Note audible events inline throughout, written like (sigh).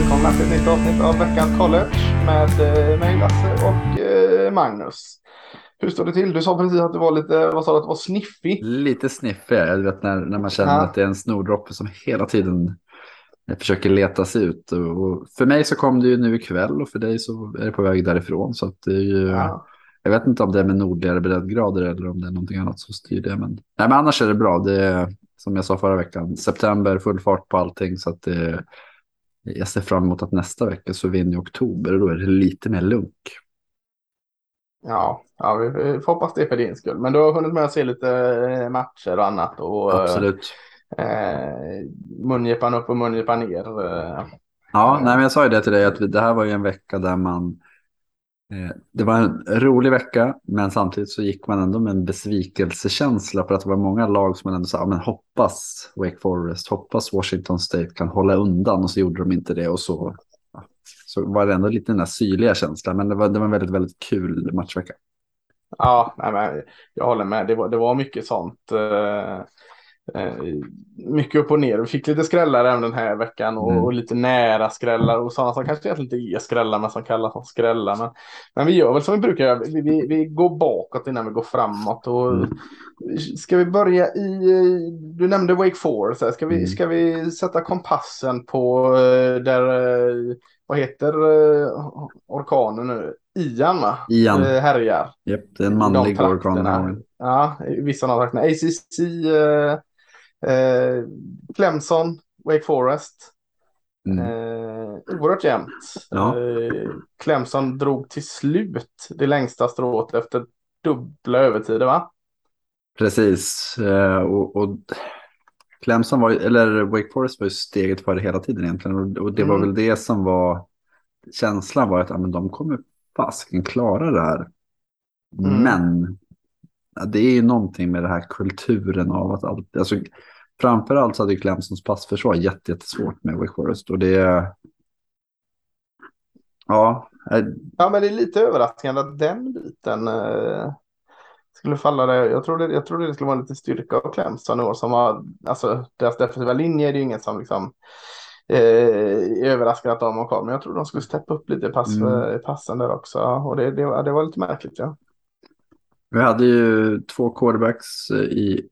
välkomna till ett nytt avsnitt av veckans college med eh, mig Lasse och eh, Magnus. Hur står det till? Du sa precis att du var lite, vad sa du, att du var sniffig? Lite sniffig, jag vet när, när man känner Ja. att det är en snordroppe som hela tiden försöker leta sig ut. Och för mig så kom det ju nu ikväll och för dig så är det på väg därifrån. Så att det är ju, Ja. jag vet inte om det är med nordligare breddgrader eller om det är någonting annat som styr det. Men, nej, men annars är det bra. Det är, som jag sa förra veckan, september, full fart på allting. Så att det, jag ser fram emot att nästa vecka så vinner jag oktober och då är det lite mer lunk. Ja, ja, vi vi får hoppas det för din skull. Men du har hunnit med att se lite eh, matcher och annat. Och, eh, Absolut. Eh, mungipan upp och mungipan ner. Eh. Ja, nej, men jag sa ju det till dig att vi- det här var ju en vecka där man... Eh, det var en rolig vecka, men samtidigt så gick man ändå med en besvikelsekänsla för att det var många lag som man ändå sa, "Ja, men hoppas Wake Forest, hoppas Washington State kan hålla undan och så gjorde de inte det och så, så var det ändå lite den där syrliga känslan. Men det var, det var en väldigt, väldigt kul matchvecka. Ja, nej, men jag håller med. Det var, det var mycket sånt. Eh, Eh, mycket upp och ner. Vi fick lite skrällar även den här veckan och, Mm. och lite nära skrällar och sådana som kanske inte är skrällar men som kallas som skrällar. Men, men vi gör väl som vi brukar göra. Vi, vi, vi går bakåt innan vi går framåt. Och, Mm. Ska vi börja i, du nämnde Wake Forest. Ska vi, Mm. ska vi sätta kompassen på eh, där, eh, vad heter orkanen nu? Ian va? Ian. Härjar. Japp, det är en manlig orkan. Ja, vissa av de trakterna. ACC, eh, Clemson, Wake Forest. Mm. Eh, oerhört jämnt. Ja. Eh, Clemson drog till slut det längsta strået efter dubbla övertider va? Precis. Eh, och, och Clemson var eller Wake Forest var ju steget före hela tiden egentligen. Och, och det var Mm. väl det som var känslan var att ja, men de kommer fasken klara det här. Mm. Men ja, det är ju någonting med den här kulturen av att allt, alltså framförallt så hade ju Clemsons passförsvar jätte- jättesvårt med Wake Forest. Och det, ja, eh, Ja, men det är lite överraskande att den biten eh, skulle falla där. Jag trodde, jag trodde det skulle vara lite styrka av Clemson i år som har, alltså deras defensiva linje är det ju ingen som liksom eh, är överraskad att de har kvar. Men jag trodde de skulle steppa upp lite pass, Mm. passen där också. Och det, det, det var lite märkligt ja. Vi hade ju två quarterbacks eh, i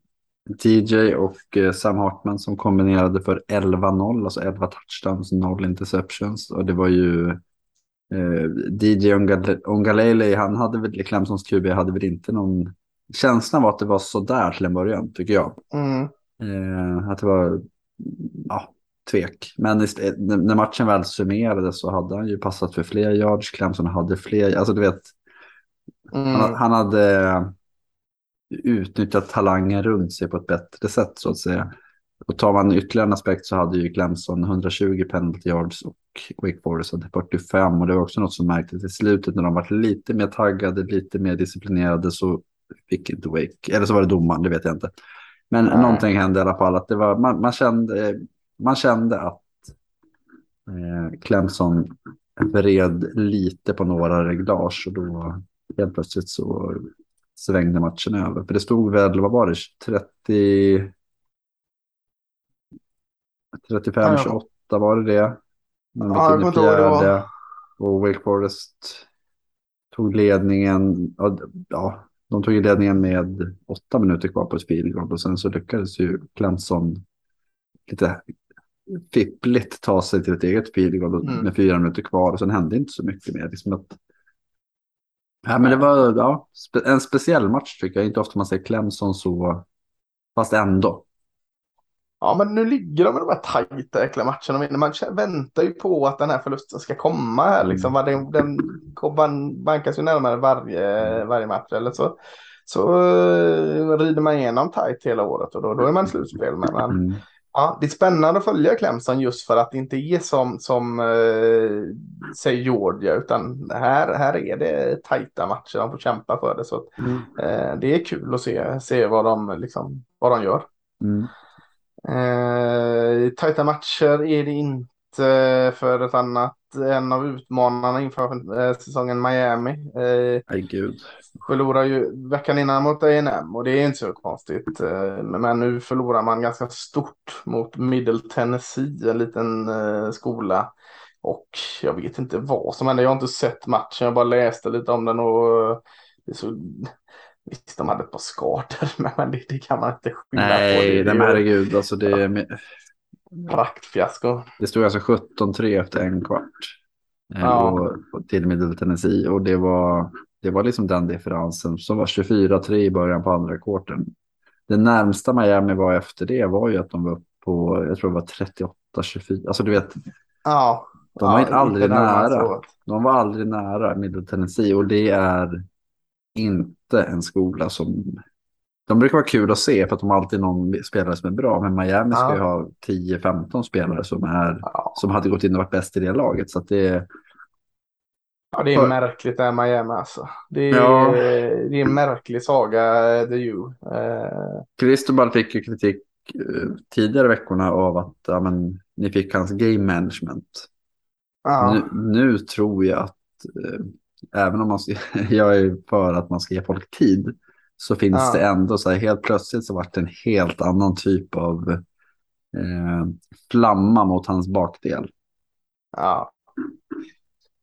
TJ och eh, Sam Hartman som kombinerade för 11-0, alltså 11 touchdowns, 0 interceptions. Och det var ju eh, DJ Ongale- Ongalele, han hade väl, Clemsons QB hade väl inte någon... Känslan var att det var sådär till en början, tycker jag. Mm. Eh, att det var, ja, tvek. Men när matchen väl summerades så hade han ju passat för fler yards. Clemson hade fler, alltså du vet, Mm. han hade utnyttjat talangen runt sig på ett bättre sätt så att säga. Och tar man ytterligare en aspekt så hade ju Clemson 120 penalty yards och Wake Forest hade 45. Och det var också något som märktes i slutet när de var lite mer taggade, lite mer disciplinerade så fick inte Wake, eller så var det domaren, det vet jag inte. Men Nej. någonting hände i alla fall, att det var, man, man, kände, man kände att eh, Clemson vred lite på några reglage och då helt plötsligt så svängde matchen över. För det stod väl, vad var det, 30... 35-28 var det det. Men Ja, det var. fjärde. Och Wake Forest tog ledningen. Ja, de tog ledningen med åtta minuter kvar på ett field goal. Och sen så lyckades ju Clemson lite fippligt ta sig till ett eget field goal Mm. med fyra minuter kvar. Och sen hände inte så mycket mer. Liksom att, ja, men det var ja, en speciell match tycker jag. Inte ofta man ser Clemson så, fast ändå. Ja, men nu ligger de i de här tajta äckliga matcherna. Man väntar ju på att den här förlusten ska komma här. Liksom. Va, Den, den bankas ju närmare varje, varje match. Eller så, så eh, rider man igenom tajt hela året och då, då är man slutspel. Men, men, Mm. Ja, det är spännande att följa Clemson just för att det inte är som, som eh, säg Georgia. Utan här, här är det tajta matcher. De får kämpa för det. Så att, Mm. eh, det är kul att se, se vad, de, liksom, vad de gör. Mm. Eh, tajta matcher är det inte för ett annat. En av utmanarna inför eh, säsongen Miami. Eh, Nej, gud. förlorar ju veckan innan mot A&M och det är inte så konstigt. Eh, men nu förlorar man ganska stort mot Middle Tennessee, en liten eh, skola Och jag vet inte vad som hände. Jag har inte sett matchen. Jag bara läste lite om den och det så... Visst, de hade ett par skador, (laughs) men det, det kan man inte skylla Nej, på. Nej men herregud. Alltså det, praktfiasko. det stod alltså 17-3 efter en kvart. Eh, Ja. Och, och till Middle Tennessee. Och det var, det var liksom den differensen som var 24-3 i början på andra kvarten. Det närmsta Miami var efter det var ju att de var upp på, jag tror det var 38-24. Alltså du vet, Ja. De var ja, aldrig nära. de var aldrig nära Middle Tennessee och det är inte en skola som... De brukar vara kul att se för att de har alltid någon spelare som är bra. Men Miami ska ju ha 10-15 spelare som, är, Ja. som hade gått in och varit bäst i det laget. Så det, Ja, det är För- märkligt det här Miami alltså. Det är, Ja. det är en märklig saga, eh, The U. Eh, Cristobal fick ju kritik eh, tidigare veckorna av att ja, men, ni fick hans game management. ja, Nu, nu tror jag att eh, även om man (laughs) jag är för att man ska ge folk tid så finns Ja. det ändå så här helt plötsligt så vart det en helt annan typ av eh, flamma mot hans bakdel. ja.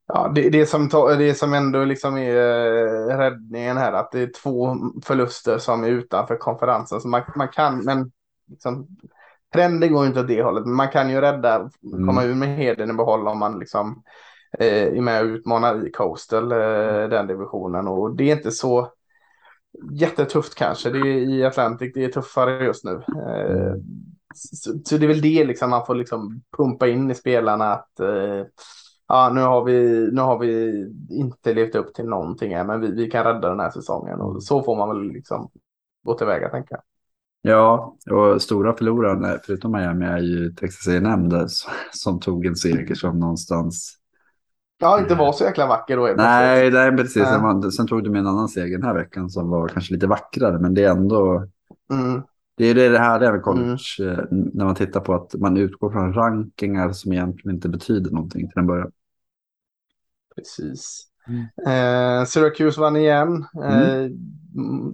Ja, det, det, som, det som ändå liksom är eh, räddningen här, att det är två förluster som är utanför konferensen. Så man, man kan, men liksom, trenden går inte åt det hållet, men man kan ju rädda, Mm. komma ur med heden i behåll om man liksom eh, är med och utmanar i Coastal, eh, den divisionen. Och det är inte så jättetufft kanske. Det är i Atlantic, det är tuffare just nu. Eh, så, så det är väl det liksom man får liksom pumpa in i spelarna att eh, ja, nu har vi, nu har vi inte levt upp till någonting här, men vi, vi kan rädda den här säsongen och så får man väl liksom gå tillväga tänker jag. Ja, och stora förloraren, eh, förutom Miami är ju Texas A&M som tog en seger som någonstans... Ja, inte var så jäkla vacker då. Nej, nej precis. Nej. Sen, tog de med en annan seger den här veckan som var kanske lite vackrare, men det är ändå... Mm, Det är det det här med college, eh, när man tittar på att man utgår från rankingar som egentligen inte betyder någonting till en början. precis. Mm. Eh, Syracuse vann igen. Eh, mm.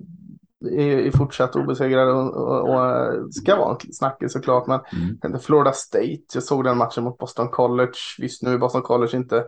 Är, är fortsatt obesegrade och, och, och ska vara en snackis såklart. Men Mm. Florida State, jag såg den matchen mot Boston College. Visst nu är Boston College inte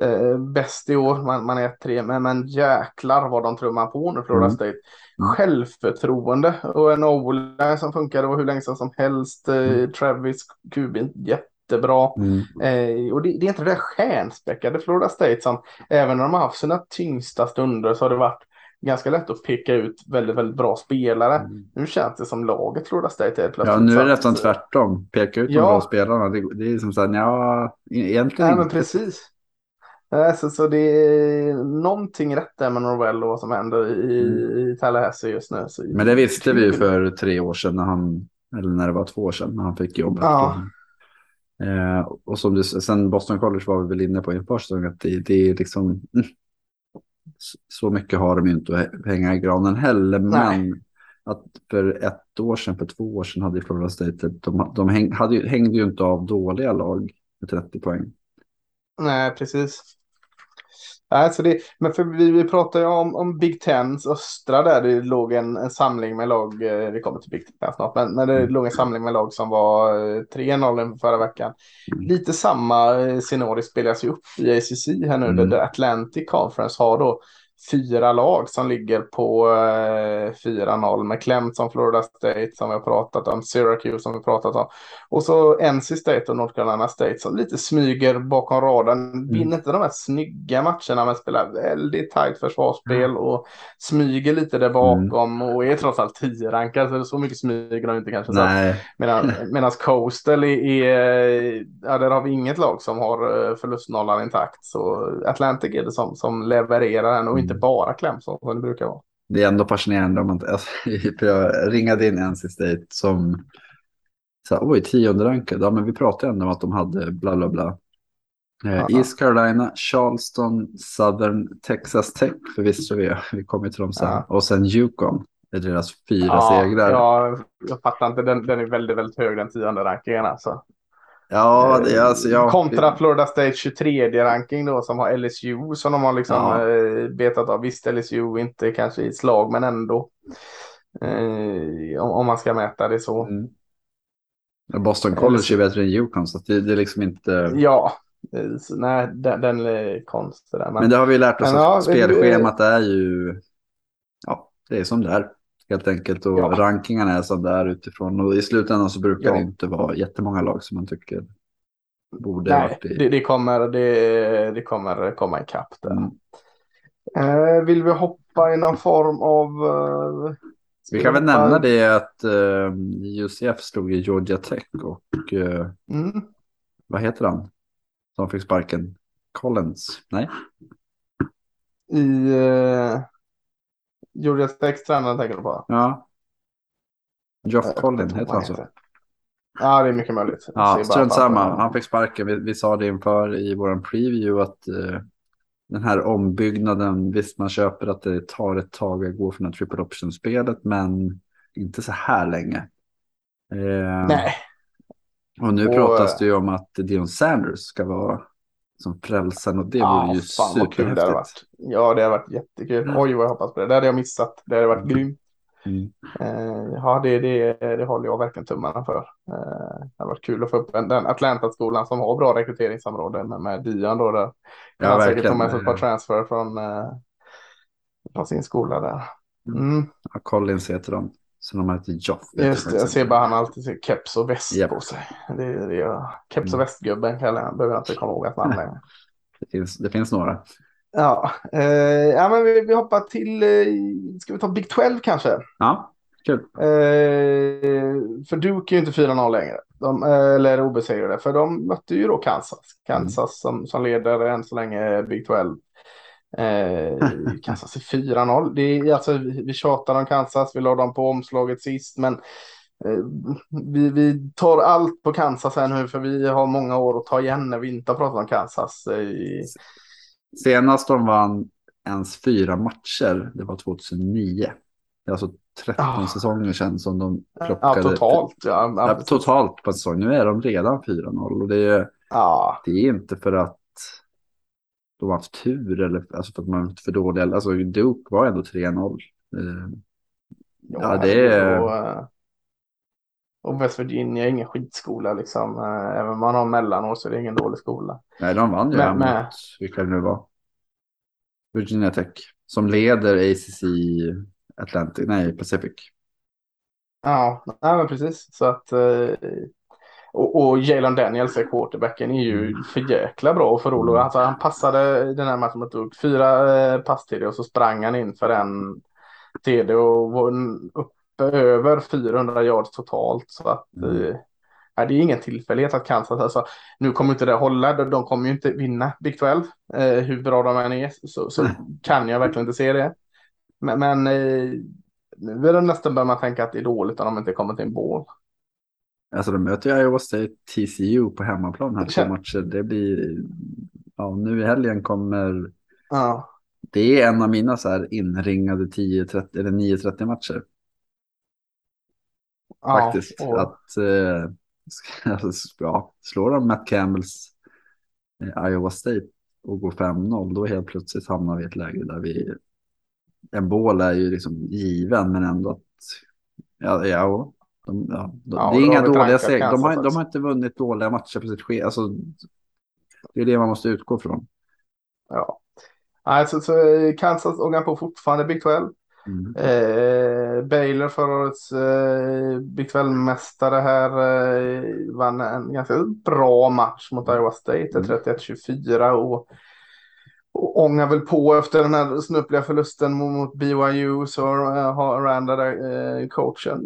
eh, bäst i år, man, man är 1-3, men, men jäklar vad de trummar på nu Florida Mm. State. Mm. Självförtroende och en o som funkade och hur länge sedan som helst. Eh, Mm. Travis Kubin, jättebra. Mm. Eh, och det, det är inte det där stjärnspäckade Florida State som, även när de har haft sina tyngsta stunder så har det varit ganska lätt att peka ut väldigt, väldigt bra spelare. Mm. Nu känns det som laget Florida State är plötsligt. Ja, nu är det nästan tvärtom. Peka ut de Ja. bra spelarna. Det, det är som så här, ja, egentligen Nej, men inte. precis. Så, så det är någonting rätt där med Norwell och vad som händer i, i Tallahassee just nu. Så, Mm. Men det visste vi ju för tre år sedan, när han, eller när det var två år sedan, när han fick jobbet. Ja. Eh, och som du, sen Boston College var vi väl inne på inför säsongen, att det, det är liksom, mm, så- mycket har de ju inte att hänga i granen heller. Nej. Men att för ett år sedan, för två år sedan hade ju Florida State, de, de häng, hade hängde ju inte av dåliga lag med 30 poäng. Nej, precis. Nej, så det, men för vi, vi pratar ju om, om Big Tens östra där det låg en, en samling med lag, eh, vi kommer till Big Ten snart, men, men det Mm. låg en samling med lag som var eh, 3-0 inför förra veckan. Mm. Lite samma eh, scenario spelas ju upp i ACC här nu, Mm. där Atlantic Conference har då fyra lag som ligger på eh, 4-0 med Clemson, Florida State som vi har pratat om, Syracuse som vi har pratat om. Och så NC State och North Carolina State som lite smyger bakom radarn. Vinner inte de här snygga matcherna men spelar väldigt tajt försvarsspel och smyger lite där bakom och är trots allt 10-rankade så så mycket smyger de inte kanske. Nej, Medan, (laughs) medan Coastal är, är, ja där har vi inget lag som har eh, förlustnollan intakt. Så Atlantic är det som, som levererar den och inte Mm. bara Clemson som det brukar vara. det är ändå fascinerande om man inte, alltså, (laughs) för jag ringade in NC State som, så här, oj, tionde rankad, ja men vi pratade ändå om att de hade bla bla bla. Eh. East Carolina, Charleston, Southern, Texas Tech, förvisso vi, vi kommer till dem sen. Ja. Och sen Yukon, är deras fyra Ja, segrar. ja, jag fattar inte, den, den är väldigt, väldigt hög den tionde rankingen alltså. Ja, det är alltså, ja, Kontra Florida State 23 ranking då som har LSU som de har liksom Ja. eh, betat av. Visst LSU inte kanske i ett slag men ändå. Eh, om, om man ska mäta det så. Mm. Boston College är bättre än Yukon, så det, det är liksom inte... Ja, Eh, så, nej, den, den är konstig där. Men, Men det har vi lärt oss Men ja, att det- spelschemat är ju, ja, det är som det är. Helt enkelt och Ja. rankingarna är som det är utifrån. Och i slutändan så brukar Ja. det inte vara jättemånga lag som man tycker borde nej, varit i. det, det, kommer, det, det kommer komma ikapp där. Mm. Eh, vill vi hoppa i någon form av... eh, Vi kan väl nämna det att eh, UCF slog i Georgia Tech och eh, Mm. vad heter han som fick sparken? Collins? Nej, I uh, Techs tränare tänker du på? ja. Geoff inte vad heter han så? Ja, det är mycket möjligt. Ja, strunt samma. Han fick sparken. Vi, vi sa det inför i vår preview att eh, den här ombyggnaden, visst man köper att det tar ett tag att gå från det triple option-spelet, men inte så här länge. Eh, Nej, Och nu Och, pratas det ju om att Dion Sanders ska vara som frälsaren och det vore ju fan kul det hade varit. superhäftigt. Ja, det har varit jättekul. Oj, vad jag hoppas på det. Det hade jag missat. Det hade varit grymt. Mm. Eh, ja, det, det, det håller jag verkligen tummarna för. Eh, det hade varit kul att få upp den, den Atlanta-skolan som har bra rekryteringsområden med, med Dion då. Där. Ja, han säkert verkligen. ta med sig ett par transfer från, eh, från sin skola där. Mm, Ja, Collins heter han. Så de heter Joff. just det, jag ser bara han alltid ser keps och väst Japp. på sig. Det, är det, jag- keps och Mm. västgubben kallar jag behöver jag inte komma ihåg att namn längre. Det finns, det finns några. Ja, eh, ja men vi, vi hoppar till, eh, ska vi ta Big 12 kanske? Ja, kul. Eh, för Duke är ju inte 4-0 längre. De, eh, eller obesegrade. För de mötte ju då Kansas. Kansas som, som leder än så länge Big 12. Eh, Kansas är 4-0. Det är, alltså, vi, tjatar om Kansas. Vi la dem på omslaget sist. Men eh, vi, vi tar allt på Kansas här nu. För vi har många år att ta igen när vi inte har pratat om Kansas. Eh, Senast de vann ens fyra matcher, det var 2009. Det är alltså 13 Ah. säsonger sedan som de ja, plockade. totalt. Ja, Ja, totalt på en säsong. Nu är de redan 4-0 och det är, ja. det är inte för att de har haft tur eller alltså för att man för dåliga. Alltså Duke var ändå 3-0. Eh, Ja, det är- Och, eh, och West Virginia är ingen skitskola liksom. Eh, Även om man har mellanår så är det ingen dålig skola. Nej, de vann ju men- mot, vilka det nu var. Virginia Tech, som leder ACC Atlantic, nej Pacific. Ja, nej, men precis. Så att, eh, och, och Jalen Daniels, är quarterbacken, är ju för jäkla bra och för rolig. Alltså, han passade i den här matchen mot Duke fyra eh, pass till det och så sprang han in för en TD och var uppe över 400 yards totalt. Så att Mm. eh, det är ingen tillfällighet att Kansas, alltså, nu kommer inte det hålla, de, de kommer ju inte vinna Big 12, eh, hur bra de än är, så, så kan jag verkligen inte se det. Men, men eh, nu är det nästan börjar man tänka att det är dåligt om de inte kommer till en bål. Alltså de möter Iowa State TCU på hemmaplan här två kän- matcher. Det blir, ja nu i helgen kommer, Ja, det är en av mina så här inringade 10-30 eller 9-30 matcher ja, faktiskt. och- Att, eh, (laughs) ja, slår de Matt Campbells eh, Iowa State och går 5-0, då helt plötsligt hamnar vi i ett läge där vi, en bål är ju liksom given, men ändå att, ja, ja, de, ja, de, Ja, det är inga dåliga segrar. De, har- de har inte vunnit dåliga matcher på sitt ske. Alltså, det är det man måste utgå från. ja. Nej, så, så eh, Kansas ångar på fortfarande Big 12. Mm. Eh, Baylor förra årets eh, Big 12-mästare här eh, vann en ganska bra match mot Iowa State, Mm. 31-24 och, och ångar väl på efter den här snuppliga förlusten mot, BYU så eh, har Randa, där, eh, coachen,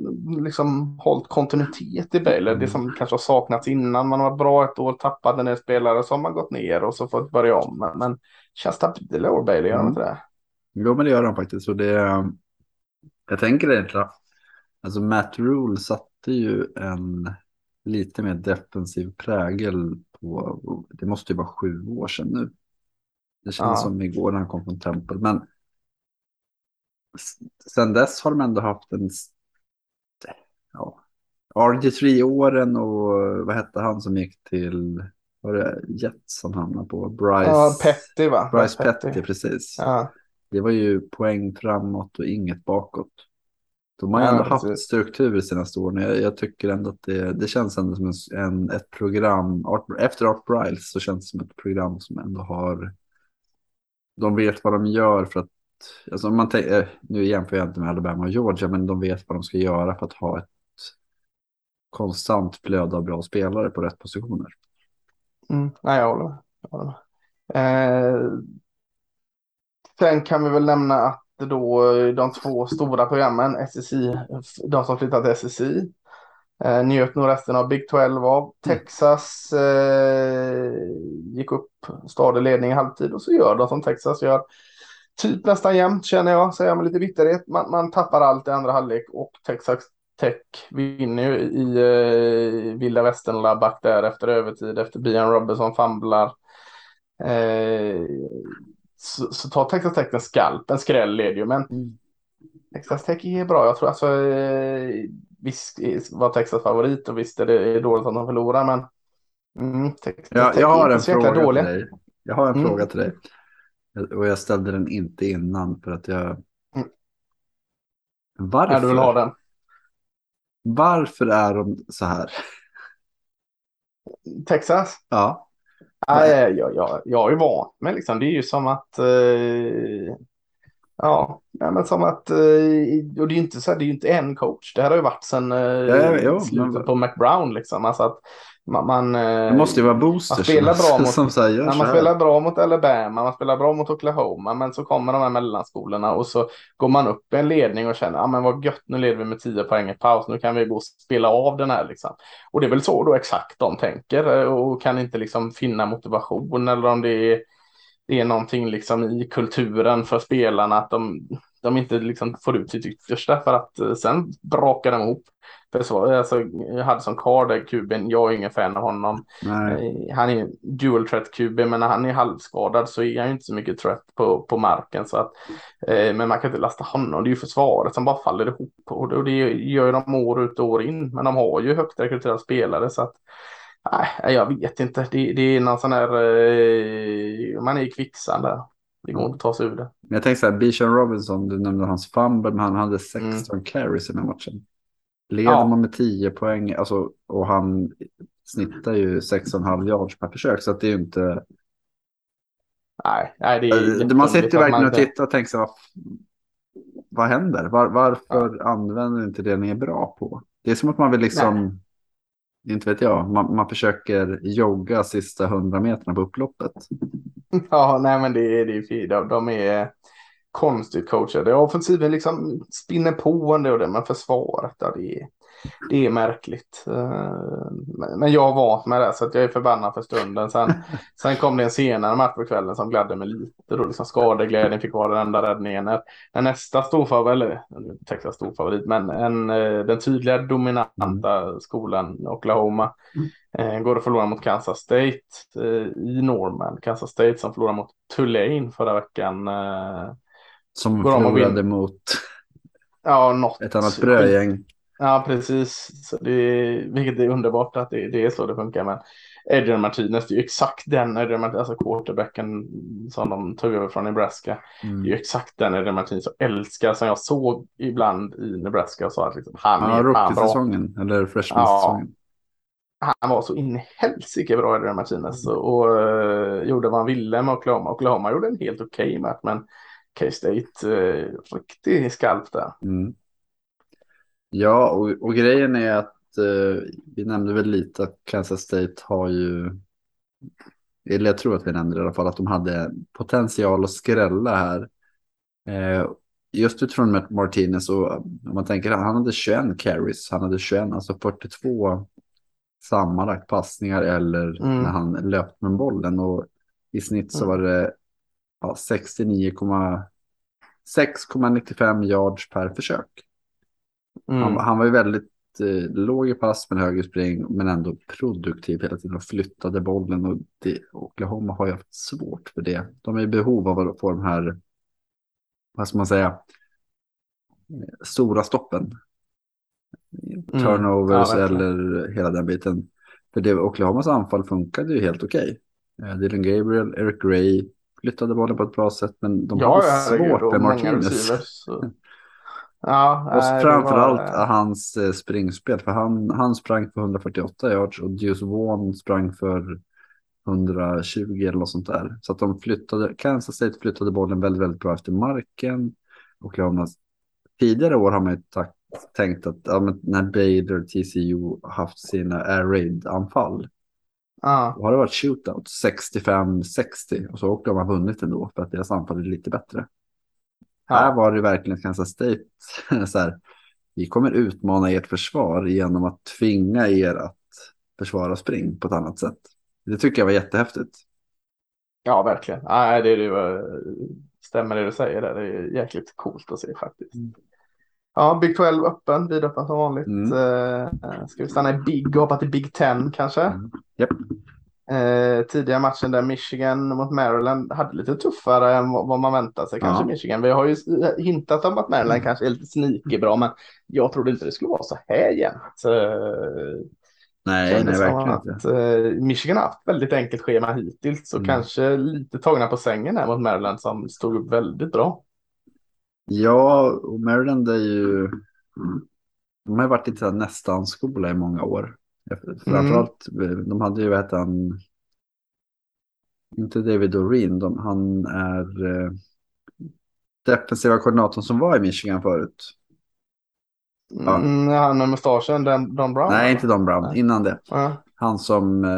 liksom hållit kontinuitet i Baylor. Mm. Det som kanske har saknats innan. Man har varit bra ett år, tappat en del spelare så har man gått ner och så fått börja om. Men, känns stabila år Baylor, gör Mm. inte det? Jo, men det gör de faktiskt. Och det, jag tänker egentligen, alltså Matt Rule satte ju en lite mer defensiv prägel på, det måste ju vara sju år sedan nu. Det känns Ja. som igår när han kom från Temple, men sen dess har de ändå haft en, ja, RG3-åren och vad hette han som gick till, var det Jets som hamnade på? Bryce, Ja, Petty va? Bryce Petty, precis. Ja. Det var ju poäng framåt och inget bakåt. De har ju Ja, ändå precis. haft struktur i senaste åren. Jag, jag tycker ändå att det, det känns ändå som en, en, ett program. Art, efter Art Briles så känns det som ett program som ändå har... De vet vad de gör för att... Alltså man tänker, eh, nu jämför jag inte med Alabama och Georgia, men de vet vad de ska göra för att ha ett konstant flöde av bra spelare på rätt positioner. Mm, nej, jag håller med. Jag håller med. Eh, sen kan vi väl nämna att då eh, de två stora programmen, SSI, de som flyttat till SSI, eh, njöt nog resten av Big 12 av. Texas eh, gick upp stadig ledning i halvtid och så gör de som Texas gör. Typ nästan jämnt känner jag, säger jag med lite bitterhet. Man, man tappar allt i andra halvlek och Texas Tech vinner ju i eh, vilda västern back där efter övertid efter Bian Robinson famlar. Eh, så, så tar Texas Tech en skalp, en skräll leder ju, men Texas Tech är bra. Jag tror alltså, eh, visst var Texas favorit och visst är det dåligt att de förlorar, men mm, Texas Jag, Tech jag har en fråga dåliga. till dig. Jag har en Mm. fråga till dig. Och jag ställde den inte innan för att jag... Mm. Varför? Ja, du vill ha den. Varför är de så här? Texas? Ja, Nej, jag, jag, jag är van men liksom, det är ju som att eh, ja, nej, men som att eh, och det är ju inte så här, det är ju inte en coach. Det här har ju varit sedan eh, Ja, jo, slutet men- på McBrown liksom. Alltså att man, man, eh, det måste ju vara boosters man spelar bra mot- som säger så man här. spelar bra mot Alabama, man spelar bra mot Oklahoma, men så kommer de här mellanskolorna och så går man upp i en ledning och känner, ja men vad gött, nu leder vi med 10 poäng i paus, nu kan vi gå och spela av den här liksom. Och det är väl så då exakt de tänker och kan inte liksom finna motivation eller om det är, det är någonting liksom i kulturen för spelarna att de, de inte liksom får ut sitt yttersta för att eh, sen brakar de ihop. För så, alltså, Hudson Card, där kuben, jag är ingen fan av honom. Nej. Eh, Han är dual threat QB men när han är halvskadad så är han inte så mycket threat på, på marken. Så att, eh, men man kan inte lasta honom. Det är ju försvaret som bara faller ihop. Och det, och det gör de år ut och år in. Men de har ju högt rekryterade spelare. Så att, nej, jag vet inte. Det, det är någon sån här... Eh, man är i kvicksand där. Det går inte att ta sig ur det. Jag tänkte så här, Bijan Robinson, du nämnde hans fumble, men han hade 16 carries i den här matchen. Leder Mm. Ja. man med 10 poäng, alltså, och han snittar ju 6,5 yards per försök, så det är ju inte... Nej, nej det är man jätteunderligt sitter att verkligen man och tittar och tänker så här, vad, händer? Var, varför använder ni inte det ni är bra på? Det är som att man vill liksom, inte vet jag, man, man försöker jogga sista 100 meterna på upploppet. (laughs) Ja, nej men det är, det är fint. De, de är konstigt coachade. Offensiven liksom spinner på ändå, och det, men försvaret, ja, det, är, det är märkligt. Eh, Men jag har vant mig där så att jag är förbannad för stunden. Sen, (laughs) sen kom det en senare match på kvällen som gladde mig lite. Då liksom skadeglädjen fick vara den enda räddningen. När, nästa storfavorit, eller Texas storfavorit, men en, eh, den tydliga dominanta skolan Oklahoma Eh, går att förlora mot Kansas State i Norman. Kansas State som förlorade mot Tulane förra veckan. Som Går förlorade mot ja, något. ett annat brödgäng. Ja, precis. Så det, vilket är underbart att det, det är så det funkar. Men Adrian Martinez, det är ju exakt den Adrian Martinez, alltså quarterbacken som de tog över från Nebraska. Det är ju Mm. exakt den Adrian Martinez jag älskar som jag såg ibland i Nebraska och sa att liksom, han Ja, är fan bra. rookie-säsongen, eller freshman-säsongen. han var så in i helsike bra Adrian Martinez och, och eh, gjorde vad han ville med Oklahoma. Oklahoma gjorde en helt okej match men K-State uh, riktigt skarpt där. Mm. Ja, och, och grejen är att eh, vi nämnde väl lite att Kansas State har ju, eller jag tror att vi nämnde det i alla fall, att de hade potential att skrälla här. Eh, just utifrån Martinez och om man tänker han hade 21 carries, han hade 21, alltså 42 sammanlagt passningar eller Mm. när han löpte med bollen och i snitt så Mm. var det ja, 69,6,95 yards per försök. Mm. Han, han var ju väldigt eh, låg i pass med högre spring men ändå produktiv hela tiden och flyttade bollen. Och det, Oklahoma har ju haft svårt för det. De är i behov av att få de här, vad ska man säga, eh, stora stoppen. Turnovers Mm. Ja, eller hela den biten. För det, Oklahomas anfall funkade ju helt okej. Eh, Dylan Gabriel, Eric Gray flyttade bollen på ett bra sätt men de Ja, hade svårt med Martinez. (laughs) Ja, Och nej, framförallt var- hans eh, springspel. För han, han sprang för 148 yards och Deuce Vaughn sprang för 120 eller något sånt där. Så att de flyttade, Kansas State flyttade bollen väldigt, väldigt bra efter marken. Och Oklahoma, tidigare år har man ju ta- tänkt att ja, när och TCU haft sina air raid anfall. Ja, Då har det varit shootout 65-60 och så har Oklahoma vunnit ändå för att deras anfall är lite bättre. Här var det verkligen Kansas State (laughs) så här. Vi kommer utmana ert försvar genom att tvinga er att försvara spring på ett annat sätt. Det tycker jag var jättehäftigt. ja verkligen. Nej, det, det var, stämmer det du säger där. Det är jäkligt coolt att se faktiskt. Mm. Ja, Big 12 öppen, vidöppen som vanligt. Mm. Eh, ska vi stanna i Big och hoppa till Big 10 kanske? Mm. Japp. Eh, tidiga matchen där Michigan mot Maryland hade lite tuffare än vad, vad man väntade sig kanske Ja. Michigan. Vi har ju s- hintat om att Maryland Mm. kanske är lite sneaky bra, men jag trodde inte det skulle vara så här jämnt. Eh, Nej, nej, verkligen inte. att, eh, Michigan har haft väldigt enkelt schema hittills, så Mm. kanske lite tagna på sängen här mot Maryland som stod upp väldigt bra. Ja, och Maryland är ju... De har varit lite så här nästan-skola i många år. Framförallt, de hade ju, vad heter han? Inte David Doreen, de, han är eh, defensiva koordinatorn som var i Michigan förut. Ja. Mm, han med mustaschen, Don, Brown? Nej, inte Don Brown, Nej. innan det. Ja. Han som eh,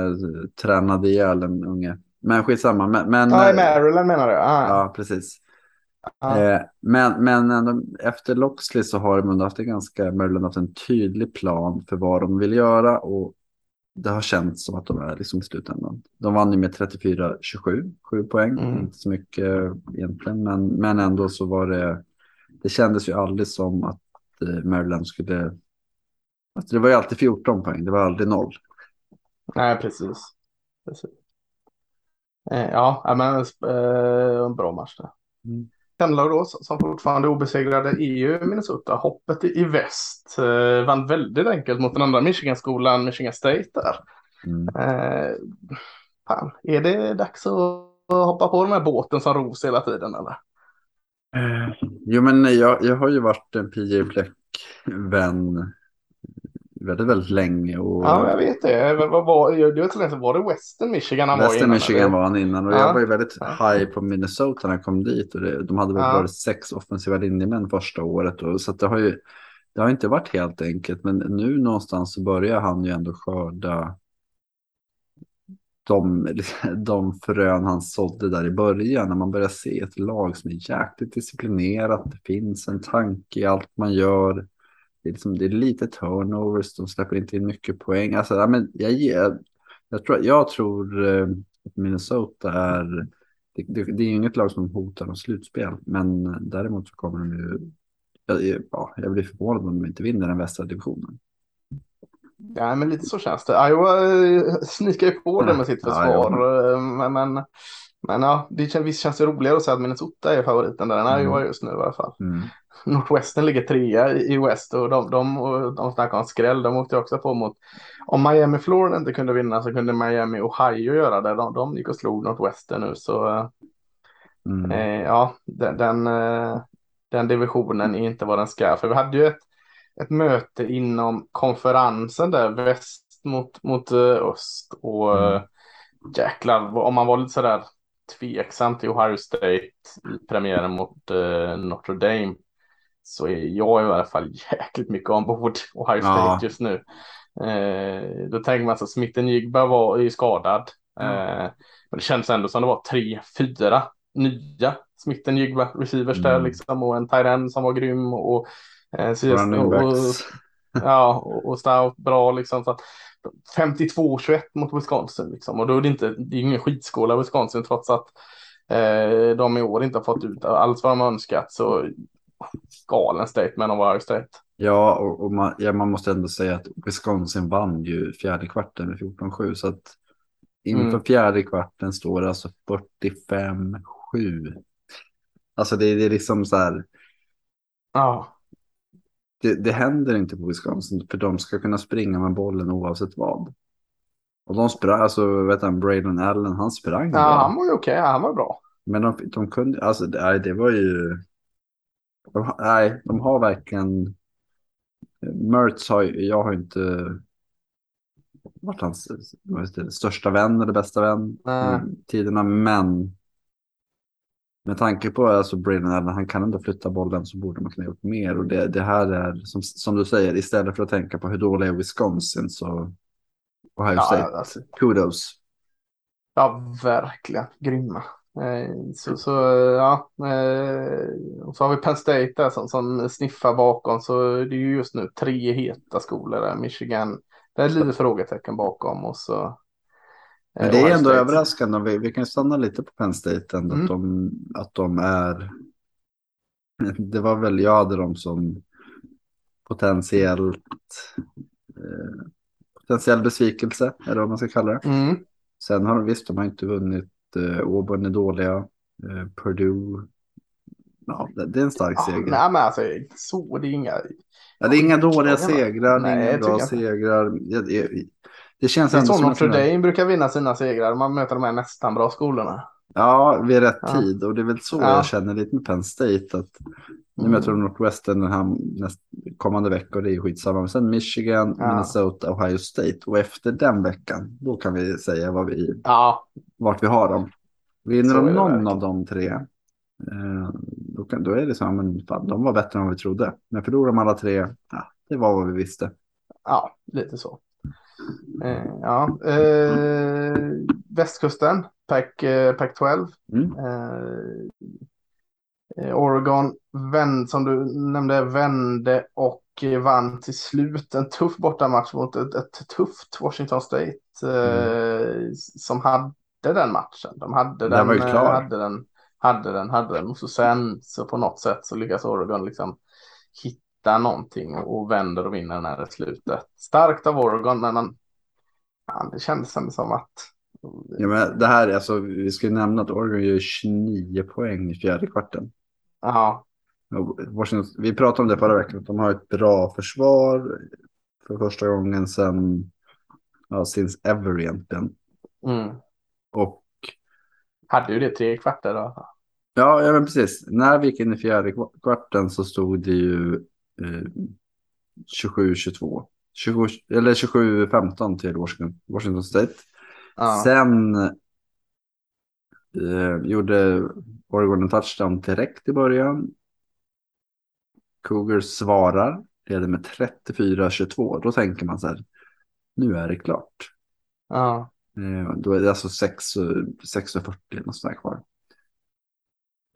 tränade ihjäl en unge. Men skitsamma. Men, men, Ja, i eh, Maryland menar du? Ah, ja, precis. Ja. Eh, men men ändå, efter Loxley så har de ändå haft en ganska, Maryland haft en tydlig plan för vad de vill göra och det har känts som att de är liksom i slutändan. De vann ju med 34-27, 7 poäng, Mm. inte så mycket egentligen, men, men ändå så var det, det kändes ju aldrig som att eh, Maryland skulle, alltså det var ju alltid 14 poäng, det var aldrig noll. Nej, precis. precis. Eh, ja, men en bra match där. Mm. Pendlar då som fortfarande obesegrade är ju Minnesota. Hoppet i väst eh, vann väldigt enkelt mot den andra Michigan-skolan, Michigan State där. Mm. Eh, fan, är det dags att hoppa på den här båten som ros hela tiden eller? Eh, Jo, men jag, jag har ju varit en PJ Fleck-vän väldigt, väldigt länge. Och Ja, jag vet det. Vad- var, var så länge sedan, var det Western Michigan han var i Western innan, Michigan eller? var han innan och Ja. jag var ju väldigt Ja. high på Minnesota när jag kom dit. Och det, de hade väl Ja. varit sex offensiva linjemän första året. Och, så det har ju det har inte varit helt enkelt. Men nu någonstans så börjar han ju ändå skörda de, (laughs) de frön han sådde där i början. När man börjar se ett lag som är jäkligt disciplinerat. Det finns en tanke i allt man gör. Det är, liksom, det är lite turnovers, de släpper inte in mycket poäng. Alltså, ja, men jag, ger, jag tror, jag tror eh, att Minnesota är... Det, det, det är inget lag som hotar om slutspel, men däremot så kommer de ju... Jag, ja, jag blir förvånad om de inte vinner den västra divisionen. Ja, men lite så känns det. Iowa eh, snikar ju på det med sitt Ja, försvar. eh, Men, men, men ja, det känns, visst känns det roligare att säga att Minnesota är favoriten där än Mm. Iowa just nu i alla fall. Mm. (laughs) Northwestern ligger trea i West och de, de, de snackar om skräll. De åkte också på mot, om Miami Florida inte kunde vinna så kunde Miami Ohio göra det. De, de gick och slog Northwestern nu så eh, Mm. Eh, ja, den, den, eh, den divisionen är inte vad den ska. För vi hade ju ett, ett möte inom konferensen där, väst mot, mot eh, öst. Och Mm. mm. jäklar, om man var lite sådär tveksam till Ohio State i premiären mot eh, Notre Dame så är jag i alla fall (laughs) jäkligt mycket ombord Ohio State Ja. just nu. Eh, då tänker man så Smith Jigba var ju skadad. Eh, men det känns ändå som det var tre, fyra nya Smith Jigba receivers där Mm. liksom och en tight end som var grym och eh, så just, och, och. Ja, och, Stout bra liksom. Så att 52-21 mot Wisconsin liksom. Och då är det inte, det är ingen skitskåla Wisconsin trots att eh, de i år inte har fått ut allt vad de önskat. Så galen statement av Ohio State. Ja, och, och man, ja, man måste ändå säga att Wisconsin vann ju fjärde kvarten med 14-7. Så att inför Mm. fjärde kvarten står det alltså 45-7. Alltså det, det är liksom så här. Ja, Det, det händer inte på Wisconsin för de ska kunna springa med bollen oavsett vad. Och de sprang, alltså vet han, Braden Allen, han sprang ja bra. han var ju okej, han var bra. Men de, de kunde, alltså det, nej, det var ju. De, nej, de har verkligen... Mertz har jag har inte varit hans största vän eller bästa vän i tiderna, men med tanke på alltså Braden Allen, han kan inte flytta bollen så borde man kunna gjort mer. Och det, det här är, som, som du säger, istället för att tänka på hur dåliga är Wisconsin så Ohio Ja, State, alltså, kudos. ja, verkligen grymma. Eh, Så, så ja, eh, och så har vi Penn State där som, som sniffar bakom. Så det är ju just nu tre heta skolor där. Michigan, det är ett litet frågetecken bakom. Och så, Men det är ändå State. överraskande. Vi, vi kan stanna lite på Penn State ändå. Mm. Att, de, att de är... (laughs) Det var väl, jag hade dem som potentiellt... Eh, potentiell besvikelse, eller vad man ska kalla det. Mm. Sen har de visst, de har inte vunnit. Eh, Auburn är dåliga. Eh, Purdue. Ja, det, det är en stark seger. nej, men alltså, så det är inga... Ja, det är inga dåliga segrar, det är Nej, inga bra jag segrar. Det, det, det känns Det är ändå som där- Dame brukar vinna sina segrar. Man möter de här nästan bra skolorna. Ja, vid rätt Ja. tid. Och det är väl så Ja. jag känner lite med Penn State. Att nu Mm. möter de Northwestern den här näst, kommande vecka och det är skitsamma. Men sen Michigan, Ja. Minnesota, Ohio State. Och efter den veckan, då kan vi säga vad vi, Ja, vart vi har dem. Vinner de någon av de tre, eh, då, kan, då är det så här, men fan, de var bättre än vad vi trodde. Men förlorar de alla tre, ja, det var vad vi visste. ja lite så. Eh, ja, eh, västkusten, Pac, eh, Pac-12. Mm. Eh, eh, Oregon, vän, som du nämnde, vände och vann till slut en tuff bortamatch mot ett, ett tufft Washington State eh, som hade den matchen. De hade Den den, hade den, hade den, hade den. Och så sen så på något sätt så lyckas Oregon liksom hitta någonting och, vänder och vinner den här i slutet. Starkt av Oregon, men man, ja, det kändes ändå som att Ja, men det här, är alltså, vi ska ju nämna att Oregon gör 29 poäng i fjärde kvarten. ja, Washington, vi pratade om det förra veckan, de har ett bra försvar för första gången sedan, ja, since ever egentligen. mm, Och hade ju det tre kvarter då. ja, ja men precis, när vi gick in i fjärde kva- kvarten så stod det ju eh, 27-22. 27, eller 27-15 till Washington, Washington State. Ja. Sen eh, gjorde Oregon en touchdown direkt i början. Cougars svarar, leder med 34-22. Då tänker man så här, nu är det klart. Ja, Eh, då är det alltså 6 och- 6.40 eller något sånt där kvar.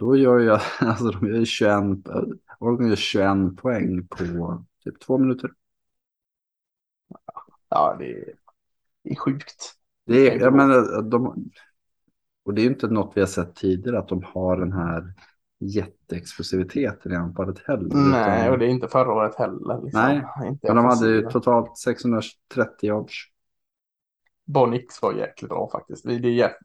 Då gör jag, (laughs) alltså de gör 21, Oregon gör 21 poäng på typ två minuter. ja det, är, det är sjukt. Det är, jag menar, de, och det är ju inte något vi har sett tidigare att de har den här jätteexplosiviteten i anfallet heller. Nej, utan- och det är inte förra året heller. Liksom. Nej, inte men de hade ju totalt 630 yards. Bonix var jäkligt bra faktiskt. Vi, det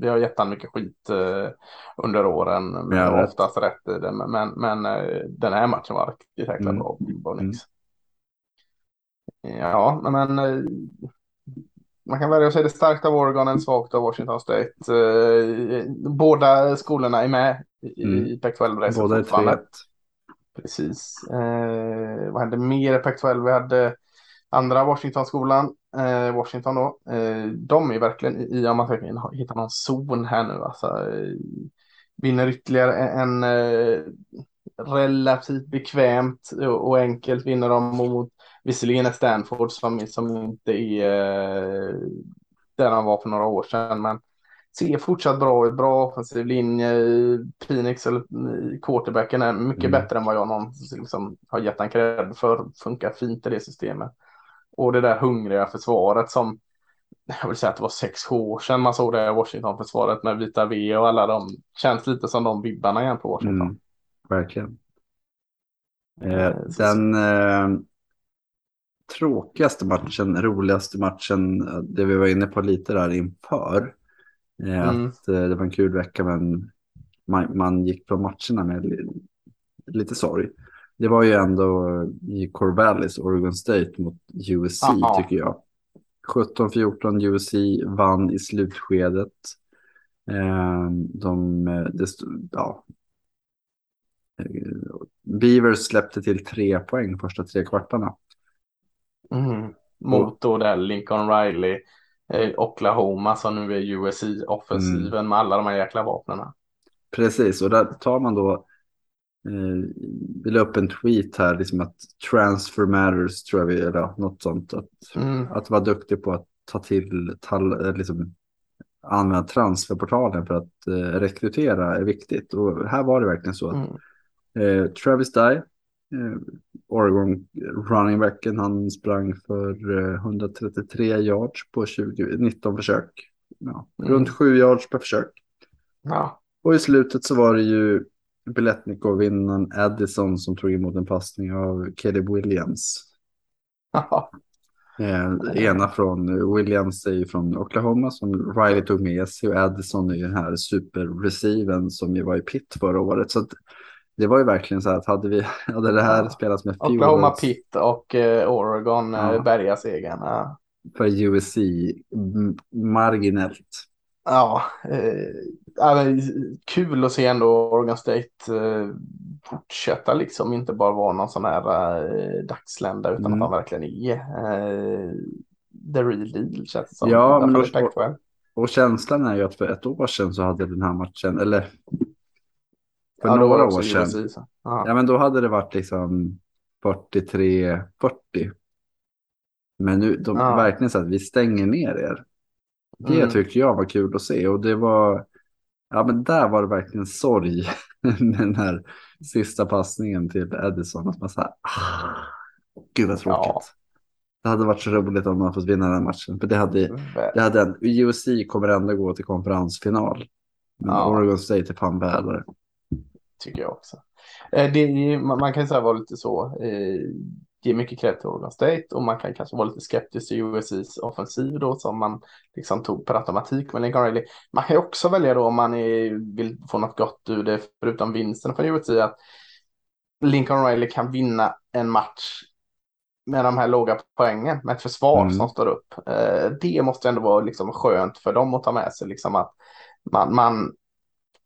vi har gett han mycket skit eh, under åren. Men Ja, rätt. oftast rätt i det. Men, men, eh, den här matchen var riktigt jäkla Mm. bra. Bonix. Ja, men eh, man kan välja att säga det starkt av Oregon än svagt av Washington State. Eh, båda skolorna är med i, Mm. i Pac-12-racet Båda är fortfarande. 3 Precis. Eh, vad hände mer i Pac-12? Vi hade andra Washington-skolan, eh, Washington då. Eh, de är verkligen i, om man ska hitta någon zon här nu. Alltså, eh, vinner ytterligare en, eh, relativt bekvämt och, och enkelt vinner de mot visserligen ett Stanford som, som inte är eh, där de var för några år sedan. Men ser fortsatt bra ut, bra offensiv linje. Phoenix eller quarterbacken är mycket Mm. bättre än vad jag någonsin liksom, har gett en cred för. Funkar fint i det systemet. Och det där hungriga försvaret som jag vill säga att det var sex år sedan man såg det Washington-försvaret med Vita V och alla de. Känns lite som de vibbarna igen på Washington. Mm, verkligen. Eh, Eh, den eh, tråkigaste matchen, roligaste matchen, eh, det vi var inne på lite där inför. Eh, Mm. Att eh, det var en kul vecka men man, man gick från matcherna med li, lite sorg. Det var ju ändå i Corvallis, Oregon State mot USC Ja. tycker jag. 17-14 USC vann i slutskedet. Eh, de, eh, det, ja, Eh, Beavers släppte till tre poäng första tre kvartarna. Mm. Mot då där Lincoln Riley, eh, Oklahoma som nu är USC-offensiven Mm. med alla de här jäkla vapnen. Precis, och där tar man då, eh, vi la upp en tweet här, liksom att transfer matters, tror jag vi, eller något sånt. Att, Mm. att vara duktig på att ta till, tal, eh, liksom, använda transferportalen för att eh, rekrytera är viktigt. Och här var det verkligen så. att Mm. Eh, Travis Dye, eh, Oregon running backen, han sprang för eh, 133 yards på 20, 19 försök. Ja, Mm. Runt 7 yards per försök. Ja. Och i slutet så var det ju Biletnikov vinnaren Addison som tog emot en passning av Caleb Williams. Eh, ena från Williams är ju från Oklahoma som Riley tog med sig och Addison är ju den här superreceiven som ju var i Pitt förra året. Så att det var ju verkligen så här att hade vi (laughs) hade det här Ja. spelats med Oklahoma Fuels Pitt och eh, Oregon Ja. eh, bärgar segern. Ja, för USC marginellt. Ja eh, men kul att se ändå Oregon State eh, fortsätta liksom inte bara vara någon sån här eh, dagslända utan Mm. att de verkligen är eh, the real deal känns det som. Ja, men Pac-12. Och känslan är ju att för ett år sedan så hade den här matchen, eller för Ja, några år sedan. Ja, men då hade det varit liksom 43-40. Men nu, de Ja. verkligen så att vi stänger ner er. Det Mm. tycker jag var kul att se och det var, ja men där var det verkligen sorg med (laughs) den här sista passningen till Edison. Att man så här, ah, gud vad tråkigt. Ja. Det hade varit så roligt om man fått vinna den matchen. För det hade, det hade en, USC kommer ändå gå till konferensfinal. Men Ja. Oregon State är fan värre. tycker jag också. Eh, det, man, kan ju säga vara lite så. Ge mycket cred till Oregon State och man kan kanske vara lite skeptisk till USCs offensiv då som man liksom tog per automatik med Lincoln Riley. Man kan ju också välja då om man är, vill få något gott ur det förutom vinsten från USC att Lincoln Riley kan vinna en match med de här låga poängen med ett försvar Mm. som står upp. Eh, det måste ändå vara liksom skönt för dem att ta med sig liksom att man, man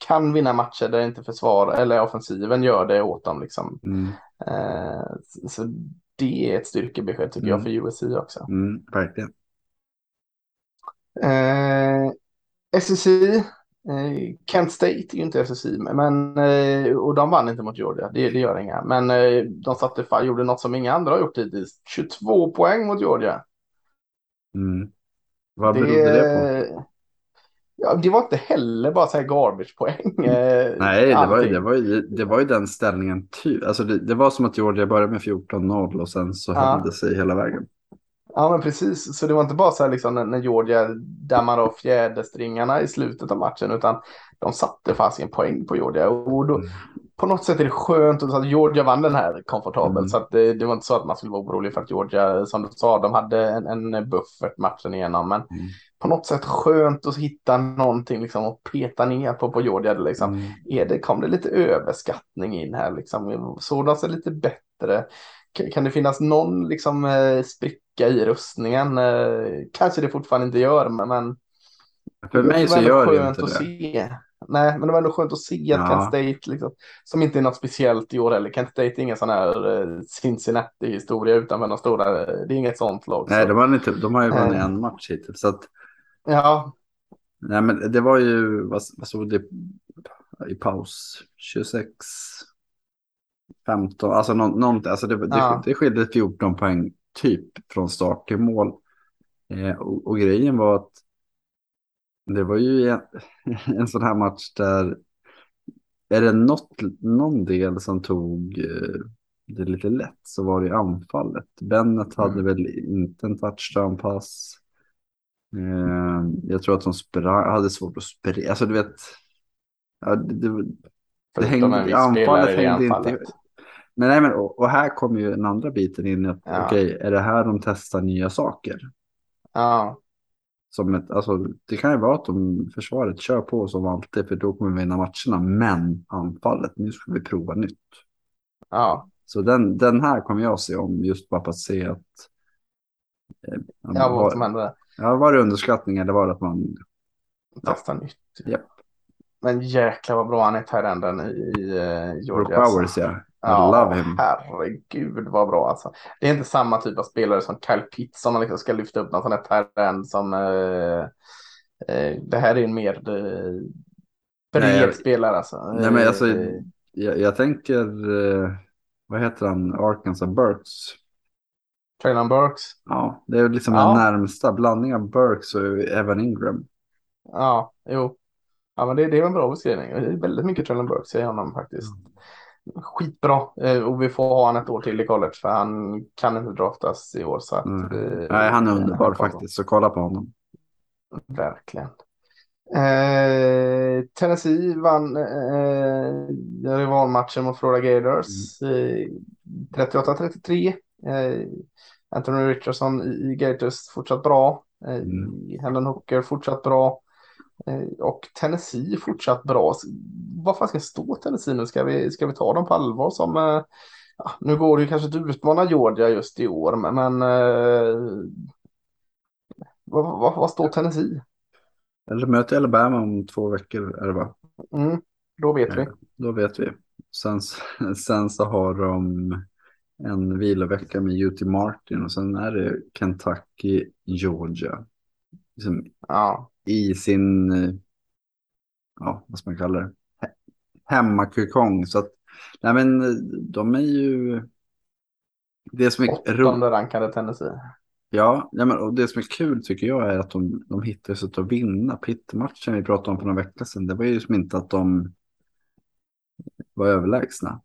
kan vinna matcher där inte försvar eller offensiven gör det åt dem liksom. Mm, Eh, så- det är ett styrkebesked tycker Mm. jag för USC också. mm, verkligen. Eh, SEC, eh, Kent State är ju inte SEC, men eh, och de vann inte mot Georgia, det, det gör inga. Men eh, de satte, fan, gjorde något som inga andra har gjort hittills, 22 poäng mot Georgia. Mm. Vad berodde det på? Ja, det var inte heller bara så här garbage-poäng. (laughs) Nej, det var, det, var ju, det var ju den ställningen. Ty, alltså det, det var som att Georgia började med 14-0 och sen så Ja. höll det sig hela vägen. Ja, men precis. Så det var inte bara så här liksom när, när Georgia dammade av fjäderstringarna i slutet av matchen, utan de satte fast en poäng på Georgia. Och då, Mm. På något sätt är det skönt att, Georgia vann den här komfortabelt. Mm. Så att det, det var inte så att man skulle vara orolig för att Georgia, som du sa, de hade en, en buffert matchen igenom. Men Mm. på något sätt skönt att hitta någonting liksom och peta ner på, på Georgia. Liksom. Mm. Är det, kom det lite överskattning in här? Liksom? Såg de sig lite bättre? Kan, det finnas någon liksom, eh, spricka i rustningen? Eh, kanske det fortfarande inte gör, men, För mig så gör det inte att det. Nej, men det var ändå skönt att se att Ja. Kent State, liksom, som inte är något speciellt i år heller. Kent State är ingen sån här eh, Cincinnati-historia utanför de stora. Det är inget sånt lag. Nej, så. de har, inte, de har ju vunnit Eh. en match hittills. Så att, Ja, nej, men det var ju, vad, vad stod det i paus? 26, 15, alltså nå, någonting. Alltså det, det, Ja. det skilde 14 poäng typ från start till mål. Eh, och, och grejen var att det var ju en, (laughs) en sån här match där är det något, någon del som tog eh, det lite lätt så var det anfallet. Bennett hade Mm. väl inte en touchdown-pass. Eh, jag tror att de sprang, hade svårt att springa. Alltså du vet. Ja, det, det, det hängde, anfallet hängde inte anfallet. Men, nej, men och, och här kommer ju den andra biten in. Att, Ja. Okej, är det här de testar nya saker? Ja, Som ett, alltså, det kan ju vara att de försvaret kör på som alltid för då kommer vi vinna matcherna. Men anfallet, nu ska vi prova nytt. ja. Så den, den här kommer jag se om just bara för att se att... Eh, Ja, vad som var, hände. ja, var det underskattning eller var det att man... Testa nytt. Japp. Men jäklar vad bra han är, Tyrenden i, i Brock Georgia. alltså. Powers ja. Ja, love him. herregud vad bra alltså. Det är inte samma typ av spelare som Kyle Pitts som man liksom ska lyfta upp någon sån här terrend som eh, eh, det här är en mer eh, bred nej, spelare alltså. Nej men alltså eh, jag, jag tänker, eh, vad heter han, Arkansas Burks. Traylon Burks. Ja, det är liksom ja. den närmsta blandning av Burks och Evan Ingram. Ja, jo. Ja, men det, det är en bra beskrivning. Det är väldigt mycket Traylon Burks i honom faktiskt. Mm skitbra. Eh, och vi får ha han ett år till i college för han kan inte draftas i år. Så att, mm. Nej, han är underbar han faktiskt, så kolla på honom. Verkligen. Eh, Tennessee vann eh, rivalmatchen mot Florida Gators. Mm. Eh, 38-33. Eh, Anthony Richardson i, i Gators fortsatt bra. Eh, mm. Helen Hooker fortsatt bra. Eh, och Tennessee fortsatt bra. Vad fan ska stå Tennessee nu? Ska vi, ska vi ta dem på allvar som... Eh, ja, nu går det ju kanske att utmana Georgia just i år, men... men eh, vad, vad, vad står Tennessee? Eller möter Alabama om två veckor är det va? Mm, då vet vi. Då vet vi. Sen, (laughs) sen så har de en vilovecka med UT Martin och sen är det Kentucky, Georgia. Liksom ja i sin, eh, ja vad ska man kalla det, hemmakukong. Så att, nej men eh, de är ju, det som är Åttonde rankade Tennessee. Ja, ja men, och det som är kul tycker jag är att de, de hittar sätt att vinna. Pitt-matchen vi pratade om för några veckor sedan, det var ju som inte att de var överlägsna.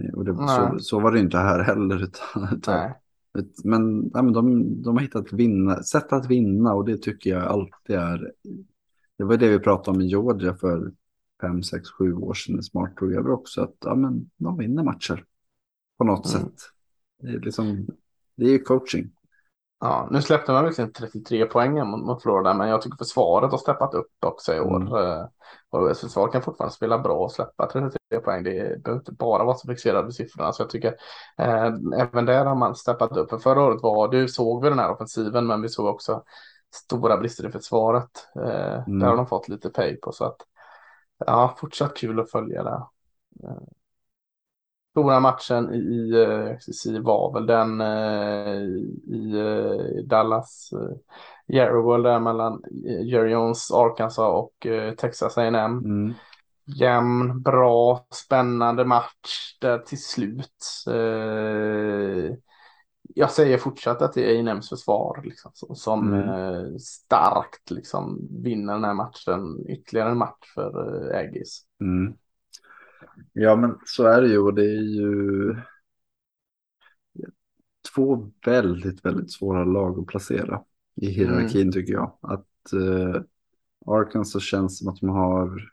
Eh, och det, så, så, var det inte här heller. Utan, utan, men, ja, men de, de har hittat vinna, sätt att vinna och det tycker jag alltid är. Det var det vi pratade om i Georgia för fem, sex, sju år sedan. Smart tog över också att ja, men de vinner matcher på något mm. sätt. Det är liksom, det är coaching. Ja, nu släppte man visserligen 33 poäng mot, mot Florida, men jag tycker försvaret har steppat upp också i år. Mm. Eh, och försvaret kan fortfarande spela bra och släppa 33 poäng. Det behöver inte bara vara så fixerad vid siffrorna. Så jag tycker eh, även där har man steppat upp. För förra året var, du såg vi den här offensiven, men vi såg också stora brister i försvaret. Eh, mm. Där har de fått lite pay på. Så att, ja, fortsatt kul att följa det. Eh, stora matchen i XCC var väl den eh, i eh, Dallas. Eh, Yarrow där mellan Jerry Jones, Arkansas och Texas A&M. Mm. Jämn, bra, spännande match där till slut. jag säger fortsatt att det är A&M's försvar liksom, som mm. starkt liksom, vinner den här matchen. Ytterligare en match för Aggies. Mm. Ja, men så är det ju och det är ju två väldigt, väldigt svåra lag att placera i hierarkin mm. tycker jag. Att eh, Arkansas känns som att de har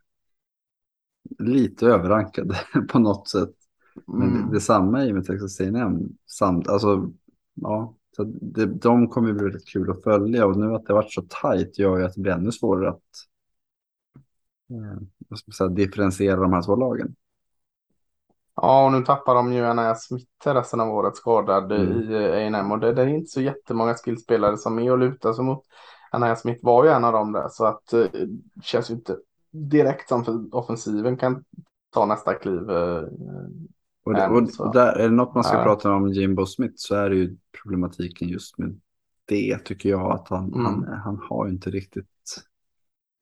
lite överrankade (laughs) på något sätt. Men mm. detsamma i med Texas A&M. Samt, alltså, ja, så det, de kommer bli väldigt kul att följa och nu att det har varit så tajt gör ju att det blir ännu svårare att eh, säga, differentiera de här två lagen. Ja, och nu tappar de ju Anaya Smith resten av året skadad mm. i A&M och det, det, är inte så jättemånga skillspelare som är och lutar sig mot. Anaya Smith var ju en av dem där så att det eh, känns ju inte direkt som för offensiven kan ta nästa kliv. Eh, och, det, och, och där, är det något man ska ja. prata om Jimbo Smith så är det ju problematiken just med det tycker jag att han, mm. han, han har inte riktigt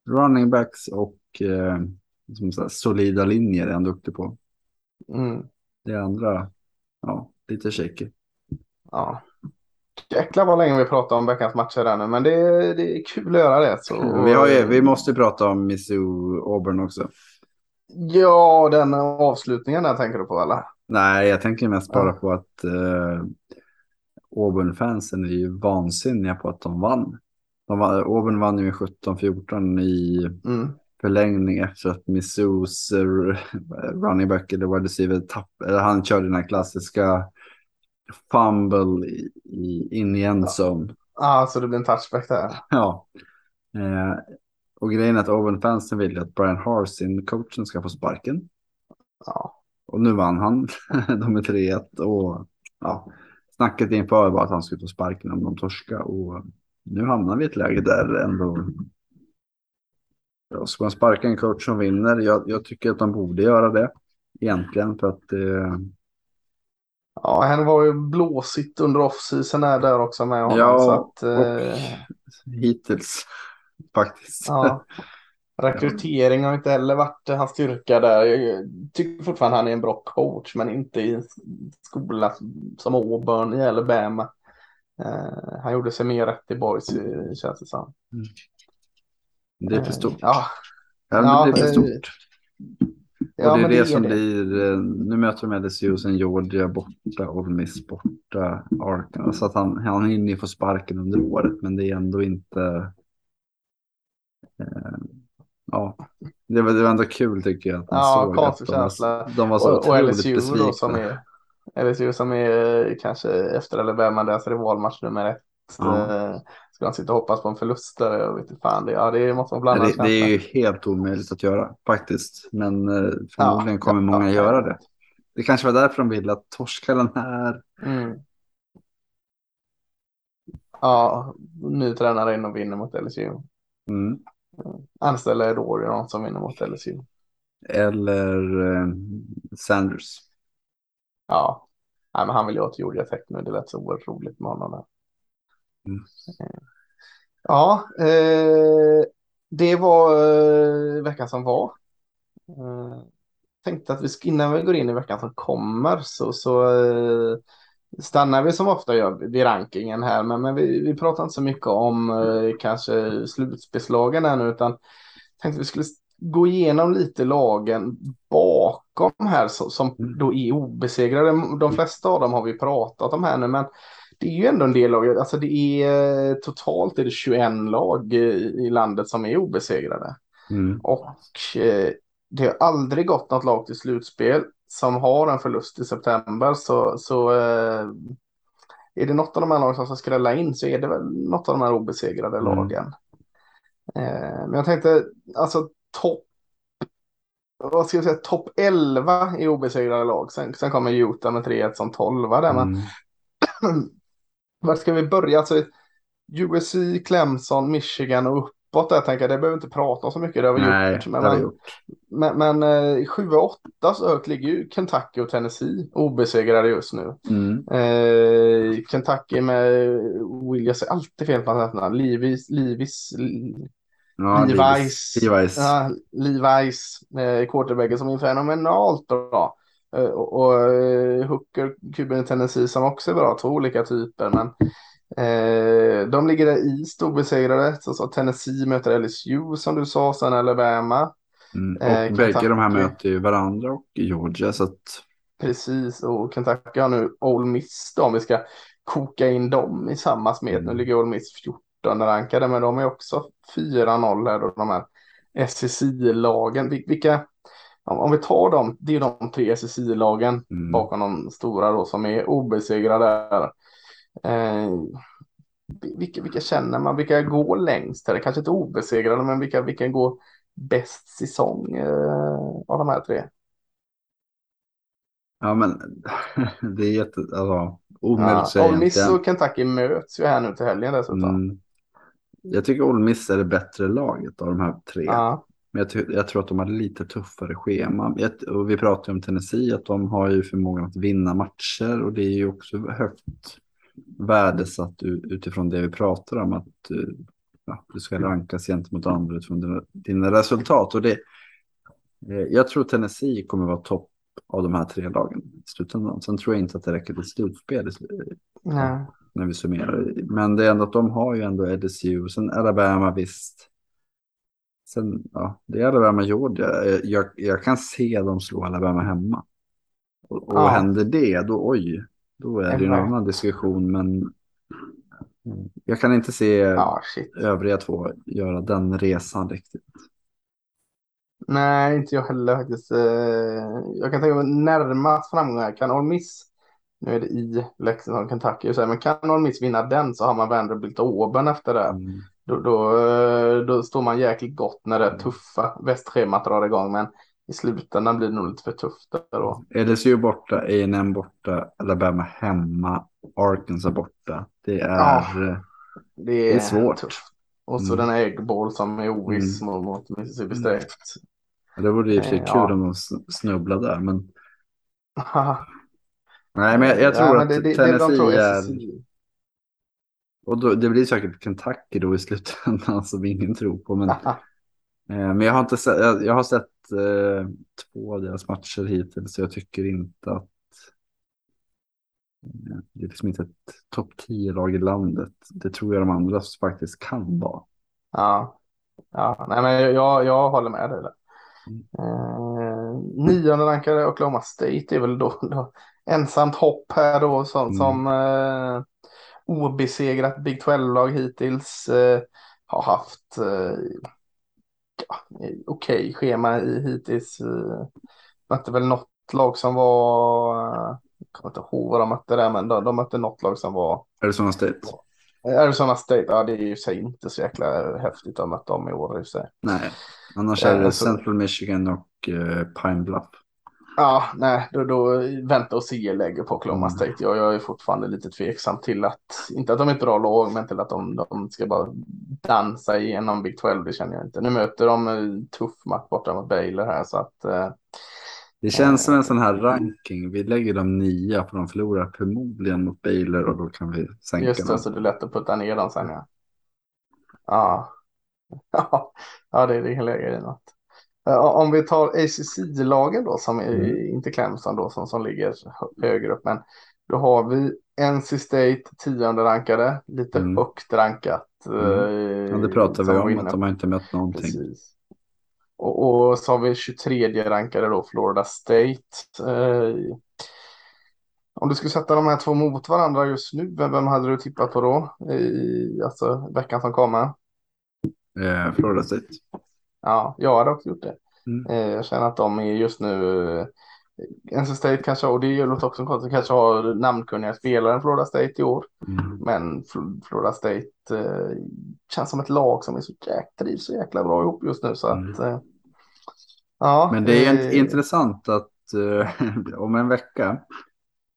running backs och eh, som så solida linjer är han duktig på. Mm. Det andra, ja, lite shaky. Ja. Jäklar vad länge vi pratar om veckans matcher där nu, men det, det är kul att göra det. Så... (laughs) Vi, har ju, vi måste prata om Missou Auburn också. Ja, den avslutningen där tänker du på eller? Nej, jag tänker mest bara ja. på att eh, Auburn-fansen är ju vansinniga på att de vann. De var, Auburn vann ju 17-14 i mm förlängning efter att Missous uh, running back eller wide receiver tapp, eller han körde den här klassiska fumble i, i, in i en zone. Ja, ah, så det blir en touchback där. (laughs) Ja. Eh, och grejen är att Owen fansen vill att Brian Harsin, coachen, ska få sparken. Ja. Och nu vann han. (laughs) de är 3-1 och ja, snacket inför var att han skulle få sparken om de torska och nu hamnar vi i ett läge där ändå Ja, ska man sparka en coach som vinner? Jag, jag tycker att de borde göra det egentligen för att eh, Ja, han var ju blåsigt under off-season är där också med honom. Ja, så att, och eh, hittills faktiskt. ja. Rekrytering har inte heller varit hans styrka där. Jag tycker fortfarande han är en bra coach, men inte i en skola som Auburn i Alabama. Eh, han gjorde sig mer rätt i Boys, eh, känns det som. Det är för Eh, stort. Ja, Ja, det är för stort. ja och det är det, är som det. blir, eh, nu möter de LSU, sen Georgia borta, Ole Miss borta, Arkansas. Så att han, han hinner få sparken under året, men det är ändå inte... Eh, ja, det var, det var ändå kul tycker jag. Att man Ja, såg konstig att de känsla. de var så Och, och otroligt LSU besvikna. då som är LSU som är eh, kanske efter Alabama deras rivalmatch nummer ett. Ja. Ska de sitta och hoppas på en förlust där? Jag vet inte fan. Det, ja, det måste vara Ja, blandad det, det är ju helt omöjligt att göra faktiskt. Men eh, Ja, förmodligen kommer många ja, göra det. Det kanske var därför de ville att torska den här. Mm. Ja, ny tränare in och vinner mot LSU. Mm. Anställa Edorion som vinner mot LSU. Eller eh, Sanders. Ja, Nej, men han vill ju ha till Georgia Tech nu. Det lät så oerhört roligt med honom där. Mm. Ja, eh, det var eh, veckan som var. Eh, tänkte att vi innan vi går in i veckan som kommer så, så eh, stannar vi som ofta gör vid rankingen här. Men, men vi, vi pratar inte så mycket om eh, kanske slutspelslagen ännu utan tänkte att vi skulle gå igenom lite lagen bakom här så, som Mm. då är obesegrade. De flesta av dem har vi pratat om här nu men det är ju ändå en del lag. Alltså det är totalt är det 21 lag i, i landet som är obesegrade. Mm. Och eh, det har aldrig gått något lag till slutspel som har en förlust i september. Så, så eh, är det något av de här lagen som ska skrälla in så är det väl något av de här obesegrade Mm. lagen. Eh, men jag tänkte, alltså topp vad ska jag säga, topp 11 i obesegrade lag. Sen, sen kommer Utah med 3-1 som 12 där. Men Mm. (clears throat) var ska vi börja? Alltså, USC, Clemson, Michigan och uppåt där tänker jag. Det behöver vi inte prata så mycket. Det har vi Nej, gjort. det Men, vi men, gjort. men, men eh, 7 och 8 så högt ligger ju Kentucky och Tennessee obesegrade just nu. Mm. Eh, Kentucky med Will, jag säger alltid fel på hans namn. Levis, Levis, Ja, Levi's. Levi's. Ja, Levi's eh, quarterbacken som är fenomenalt bra. Eh, och och eh, Hooker, kuben i Tennessee som också är bra. Två olika typer. Men eh, de ligger där East obesegrade. Så, så Tennessee möter LSU som du sa. Sen Alabama. Mm. Och eh, bägge de här möter ju varandra och Georgia. Så att, Precis. Och Kentucky har nu Ole Miss då. Om vi ska koka in dem i samma smet. Nu Mm. ligger Ole Miss 14 rankade. Men de är också 4-0 här då. De här SEC-lagen. Vil- Vilka, om vi tar dem, det är de tre SEC-lagen mm. bakom de stora då som är obesegrade där. Eh, vilka, vilka känner man, vilka går längst här? Kanske inte obesegrade, men vilka, vilka går bäst säsong eh, av de här tre? Ja, men (laughs) det är jätte, alltså, omöjligt Ja, att säga Ole Miss och Kentucky möts ju här nu till helgen dessutom. Mm. Jag tycker Ole Miss är det bättre laget av de här tre. Ja, Men jag, jag tror att de har lite tuffare schema. Jag- Och vi pratade om Tennessee, att de har ju förmågan att vinna matcher. Och det är ju också högt värdesatt utifrån det vi pratar om. Att eh, ja, du ska rankas gentemot andra utifrån dina, dina resultat. Och det, eh, jag tror Tennessee kommer vara topp av de här tre lagen i slutändan. Sen tror jag inte att det räcker till slutspel nej. när vi summerar. Men det är ändå att de har ju ändå LSU. Sen Alabama visst. Sen, ja, det är Alabama Georgia. Eh, Jag, jag kan se dem slå Alabama hemma. Och, och Ja. händer det, då oj, då är det en annan diskussion. Men mm, jag kan inte se Ja, övriga två göra den resan riktigt. Nej, inte jag heller faktiskt. Eh, Jag kan tänka mig närmast framgång här. Kan Ole Miss, nu är det i Lexington, Kentucky, men kan Ole Miss vinna den så har man Vanderbilt och Auburn efter det. Mm. Då, då, eh, då står man jäkligt gott när det tuffa västschemat drar igång. Men i slutändan blir det nog lite för tufft då. LSU borta, A&M borta, Alabama hemma, Arkansas borta. Det är... Ja. Det är, är svårt. tufft. Och så Mm. den äggboll som är oviss mot, mot Mississippi State. Det vore och för Eh, kul ja. om de sn- snubblade där, men (laughs) Nej, men jag, jag tror Ja, men att det, det, det, Tennessee de tror är... Och då, det blir säkert Kentucky då i slutändan (laughs) som ingen tror på. Men, eh, men jag har, inte sett, jag, jag har sett eh, två av deras matcher hittills så jag tycker inte att eh, det är liksom inte ett topp 10-lag i landet. Det tror jag de andra faktiskt kan vara. Ja, ja. Nej, men jag, jag håller med dig där. Eh, nionde rankade Oklahoma State är väl då, då ensamt hopp här då som, Mm. som eh, obesegrat Big 12-lag hittills. Eh, har haft eh, ja, okej schema i hittills. Eh, mötte väl något lag som var, eh, jag kommer inte ihåg vad de mötte där, men de, de mötte något lag som var Arizona State? Arizona State. Ja, det är ju sig inte så jäkla häftigt att möta dem i år i sig. Nej, annars är det alltså- Central Michigan och eh, Pine Bluff. Ja, nej, då, då vänta och se lägger på Oklahoma Mm. State. Jag, jag är fortfarande lite tveksam till att, inte att de är ett bra lag, men till att de, de ska bara dansa igenom Big 12, det känner jag inte. Nu möter de en tuff match borta mot Baylor här, så att eh, Det känns som en sån här ranking. Vi lägger dem nia för de förlorar förmodligen mot Baylor och då kan vi sänka just det, dem. så det är lätt att putta ner dem sen ja. Ja, ja, (laughs) ja det, det kan lägga i något. Eh, Om vi tar ACC-lagen då, som är Mm. inte Clemson då, som, som ligger hö- högre upp, men då har vi NC State, tionde rankade, lite Mm. högt rankat. Mm. eh, Ja, det pratar vi om, vinner. att de har inte mött någonting. Precis. Och, och så har vi 23 rankade då, Florida State. Eh, om du skulle sätta de här två mot varandra just nu, vem, vem hade du tippat på då? I alltså, veckan som kommer? Eh, Florida State. Ja, jag hade också gjort det. Mm. Eh, Jag känner att de är just nu eh, NC State kanske, och det låter också konstigt, kanske har namnkunniga spelare än Florida State i år. Mm. Men Fl- Florida State eh, känns som ett lag som är så jäkla, trivs så jäkla bra ihop just nu. Så Mm. att, eh, ja, Men det är eh, int- intressant att eh, (laughs) om en vecka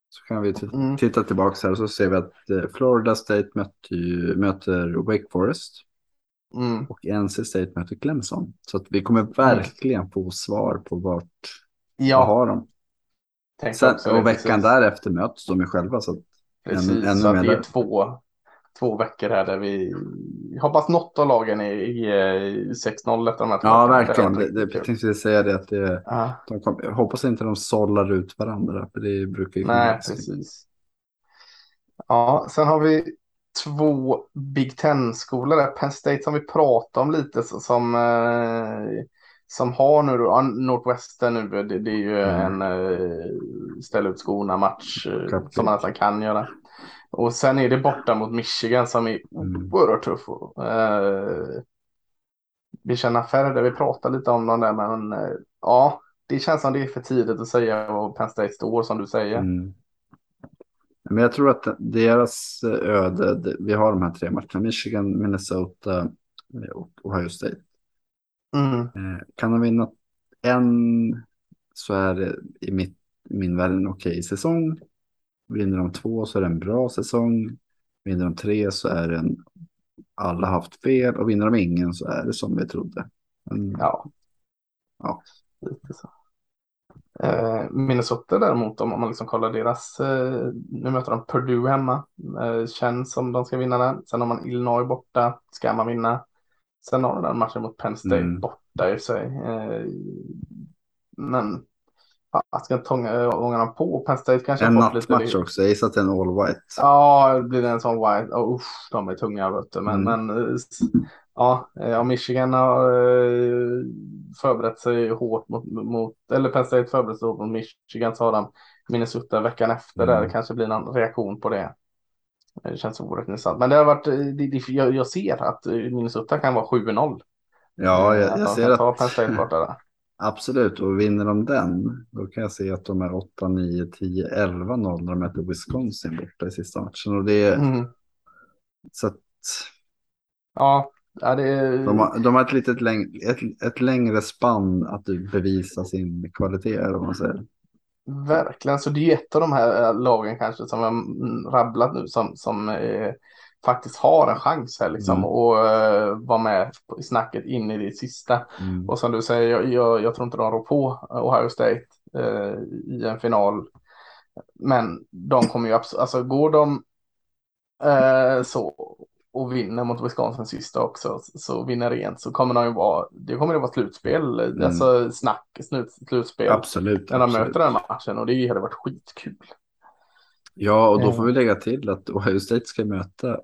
så kan vi Mm. titta tillbaka här och så ser vi att Florida State möter, möter Wake Forest Mm, och NC State möter Clemson. Så att vi kommer verkligen få svar på vart vad ja, har de. tänkte Sen, också och veckan precis. därefter möts de ju själva. Så att, Precis, ännu- ännu så det är två, två veckor här där vi hoppas något av lagen är i, i 6-0 efter de här ja, verkligen. Det Det, jag tänkte säga det att det, Ja, de kom, jag hoppas inte de sållar ut varandra. För det brukar ju nej, precis. Ja, sen har vi två Big Ten-skolor där. Penn State som vi pratade om lite som, eh, som har nu då, Northwestern nu, det, det är ju Mm. en eh, ställa ut skorna match eh, som man nästan kan göra. Och sen är det borta mot Michigan som är Mm. oerhört tuff. Eh, vi känner affärer där vi pratar lite om dem där, men ja, det känns som det är för tidigt att säga vad Penn State står som du säger. Mm. Men jag tror att deras eh, öde, vi har de här tre matcherna, Michigan, Minnesota eh, och Ohio State. Mm. Eh, Kan de vinna en så är det i mitt, min värld en okej säsong. Vinner de två så är det en bra säsong. Vinner de tre så är det en alla haft fel och vinner de ingen så är det som vi trodde. Men, Ja. Ja. Lite så. Eh, Minnesota däremot, om om man liksom kollar deras, eh, nu möter de Purdue hemma, eh, känns som de ska vinna den. Sen har man Illinois borta, ska man vinna. Sen har de den matchen mot Penn State Mm. borta i sig. Eh, men ja, jag ska inte tånga ångarna på. Penn State kanske en nattmatch också, jag gissar att det är en all white. Ja, blir det en sån white. Oh, usch, de är tunga vet du. Men, Mm. men ja, eh, om Michigan har eh, förberett sig hårt mot, mot, eller Penn State förberett sig hårt mot Michigan så har de Minnesota veckan efter där. Mm. Det kanske blir någon reaktion på det. Det känns oerhört intressant. Men det har varit, eh, det, det, jag, jag ser att Minnesota kan vara 7-0. Ja, jag, jag ser att Penn State borta där. (laughs) absolut, och vinner de den, då kan jag se att de är 8, 9, 10, 11, 0 när de möter Wisconsin borta i sista matchen. Och det är, Mm. så att Ja, ja, det de har, de har ett, litet läng, ett, ett längre spann att bevisa sin kvalitet, om man säger. Verkligen, så det är ett av de här eh, lagen kanske som jag mm, rabblat nu som, som eh, faktiskt har en chans här liksom Mm. och eh, vara med i snacket in i det sista. Mm. Och som du säger, jag, jag, jag tror inte de rår på Ohio State eh, i en final. Men de kommer ju absolut, alltså går de eh, så och vinner mot Wisconsin sista också, så vinner rent så kommer de ju vara, det kommer att vara slutspel, Mm. alltså snack, slut, slutspel Absolut. när de absolut. möter den matchen och det hade varit skitkul. Ja, och då får Eh. vi lägga till att Ohio State ska möta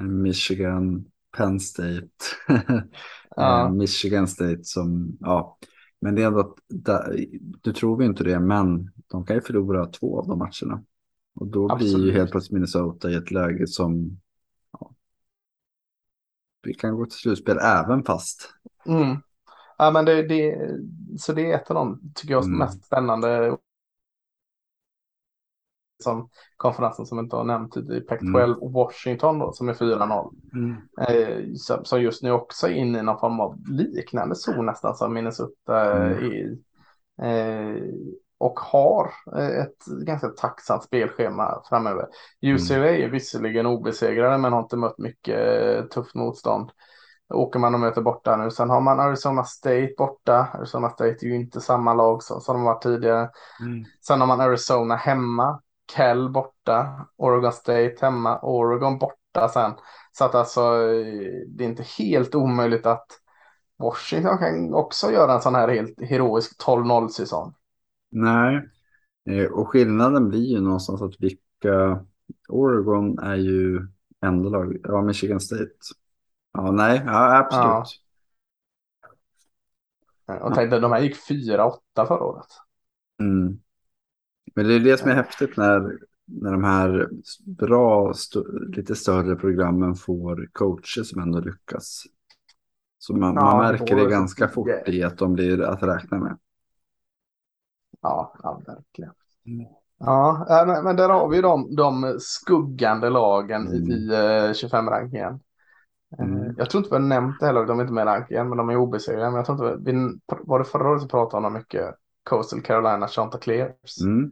Michigan, Penn State, (laughs) Ja. Eh, Michigan State som, ja, men det är ändå att, du tror vi inte det, men de kan ju förlora två av de matcherna. Och då blir ju helt plötsligt Minnesota i ett läge som, ja, vi kan gå till slutspel även fast. Mm. Ja, men det, det, så det är ett av de, tycker jag, Mm. mest spännande som konferensen som inte har nämnt i Pac-12 Washington då, som är 4-0. Eh, som, som just nu också är inne i någon form av liknande zon nästan som Minnesota eh, Mm. är i. Eh, och har eh, ett ganska tacksamt spelschema framöver. UCLA är visserligen obesegrade men har inte mött mycket eh, tufft motstånd. Åker man och möter borta nu. Sen har man Arizona State borta. Arizona State är ju inte samma lag som, som de var tidigare. Sen har man Arizona hemma. Kell borta. Oregon State hemma. Oregon borta sen. Så att alltså eh, det är inte helt omöjligt att Washington kan också göra en sån här helt heroisk 12-0 säsong. Nej, eh, och skillnaden blir ju någonstans att vilka, Oregon är ju enda lag, ja Michigan State. Ja, nej, ja, absolut. Och tänk dig, de här gick 4-8 förra året. Mm. Men det är det som är häftigt när, när de här bra, st- lite större programmen får coacher som ändå lyckas. Så man, Ja, man märker det ganska fort i att de blir att räkna med. Ja, ja verkligen. Mm. Ja, äh, men, men där har vi de, de skuggande lagen Mm. i, i eh, 25-rankingen. Eh, Mm. Jag tror inte vi har nämnt det heller, de är inte med i rankingen, men de är obesegrade. Men jag tror inte vi, var det förra året vi pratade om mycket? Coastal Carolina, Chanticleers. Mm.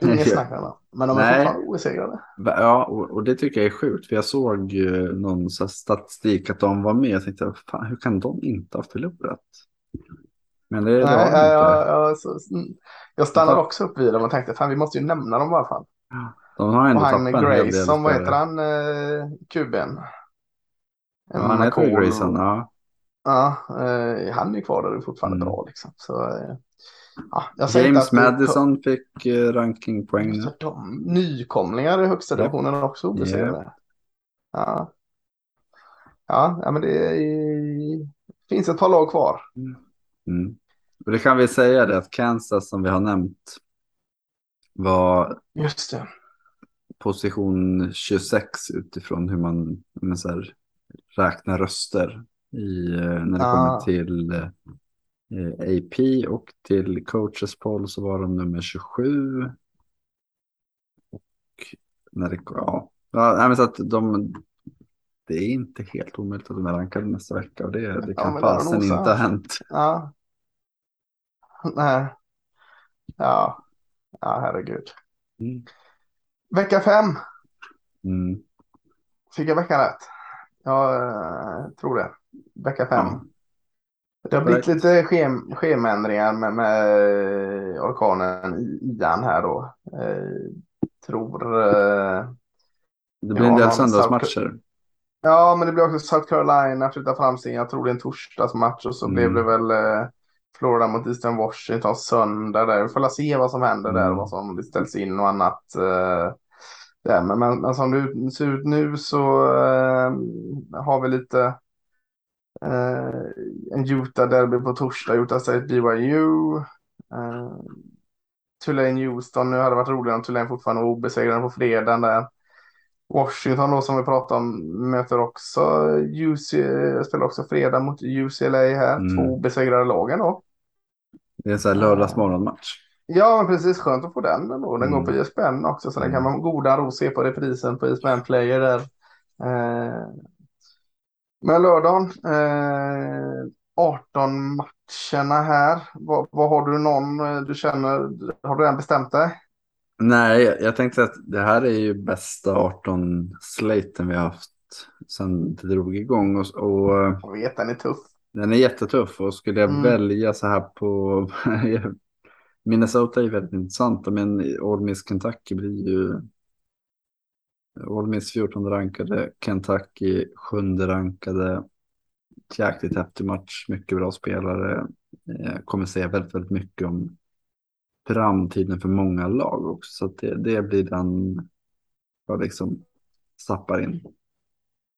Inget (laughs) snack om dem. Men de är fortfarande obesegrade. Ja, och, och det tycker jag är sjukt. För jag såg ju någon statistik att de var med. Jag tänkte, fan, hur kan de inte ha förlorat? Men det, det Nej, inte. jag, jag, så, mm. jag stannade också upp vid dem och tänkte, fan vi måste ju nämna dem i alla fall. De har ändå Och han. Grayson, vad heter han, eh, kuben? Ja, han heter Grayson, ja. Ja, eh, han är kvar där och fortfarande Mm. bra liksom. Så, eh, ja, James Madison fick eh, rankingpoäng de nykomlingar i högsta divisionen är också obesegrade. Ja. Ja, ja, men det är, finns ett par lag kvar. Mm. Och det kan vi säga det att Kansas som vi har nämnt var position 26 utifrån hur man här, räknar röster i, eh, när det Ah. kommer till eh, AP och till coaches poll så var de nummer 27. Och när det, ja, ja men så att de, det är inte helt omöjligt att de är rankade nästa vecka och det, det Ja, kan har fasen inte ha hänt. Ja. (laughs) Nej. Ja. Ja, herregud. Mm. Vecka fem. Mm. Fick jag veckan rätt? Jag eh, tror det. Vecka fem. Ja. Det har blivit lite schem schemaändringar med, med eh, orkanen I- Ian här då. Eh, tror... Eh, Det blir en del söndagsmatcher. ja, men det blir också South Carolina flyttar fram sin. Jag tror det är en torsdagsmatch och så Mm. blev det väl eh, Florida mot Eastern Washington söndag där. Vi får se vad som händer där, Mm. vad som ställs in och annat. Eh, där. Men, men, men som det ser ut nu så eh, har vi lite eh, en Utah-derby på torsdag, Utah State BYU. Eh, Tulane Houston, nu hade det varit roligare om Tulane fortfarande var obesegrade på fredagen där. Washington då som vi pratade om möter också UC, spelar också fredag mot UCLA här. Mm. Två obesegrade lagen då. Det är en sån här lördagsmorgonmatch. Ja, men precis. Skönt att få den ändå. Den Mm. går på ISBN också, så den Mm. kan man goda ro se på reprisen på ISBN Player där. Eh, men lördagen, eh, 18 matcherna här. Vad, vad har du någon eh, du känner, har du redan bestämt dig? Nej, jag- tänkte att det här är ju bästa 18-slaten vi har haft sedan det drog igång. Och, och Jag vet, den är tuff. den är jättetuff och skulle jag Mm. välja så här på... (laughs) Minnesota är väldigt intressanta, men All Miss Kentucky blir ju All Miss 14 rankade, Kentucky 7 rankade. Jäkligt häftig match, mycket bra spelare. Jag eh, kommer säga väldigt, väldigt mycket om framtiden för många lag också. Så det, det blir den jag liksom stappar in.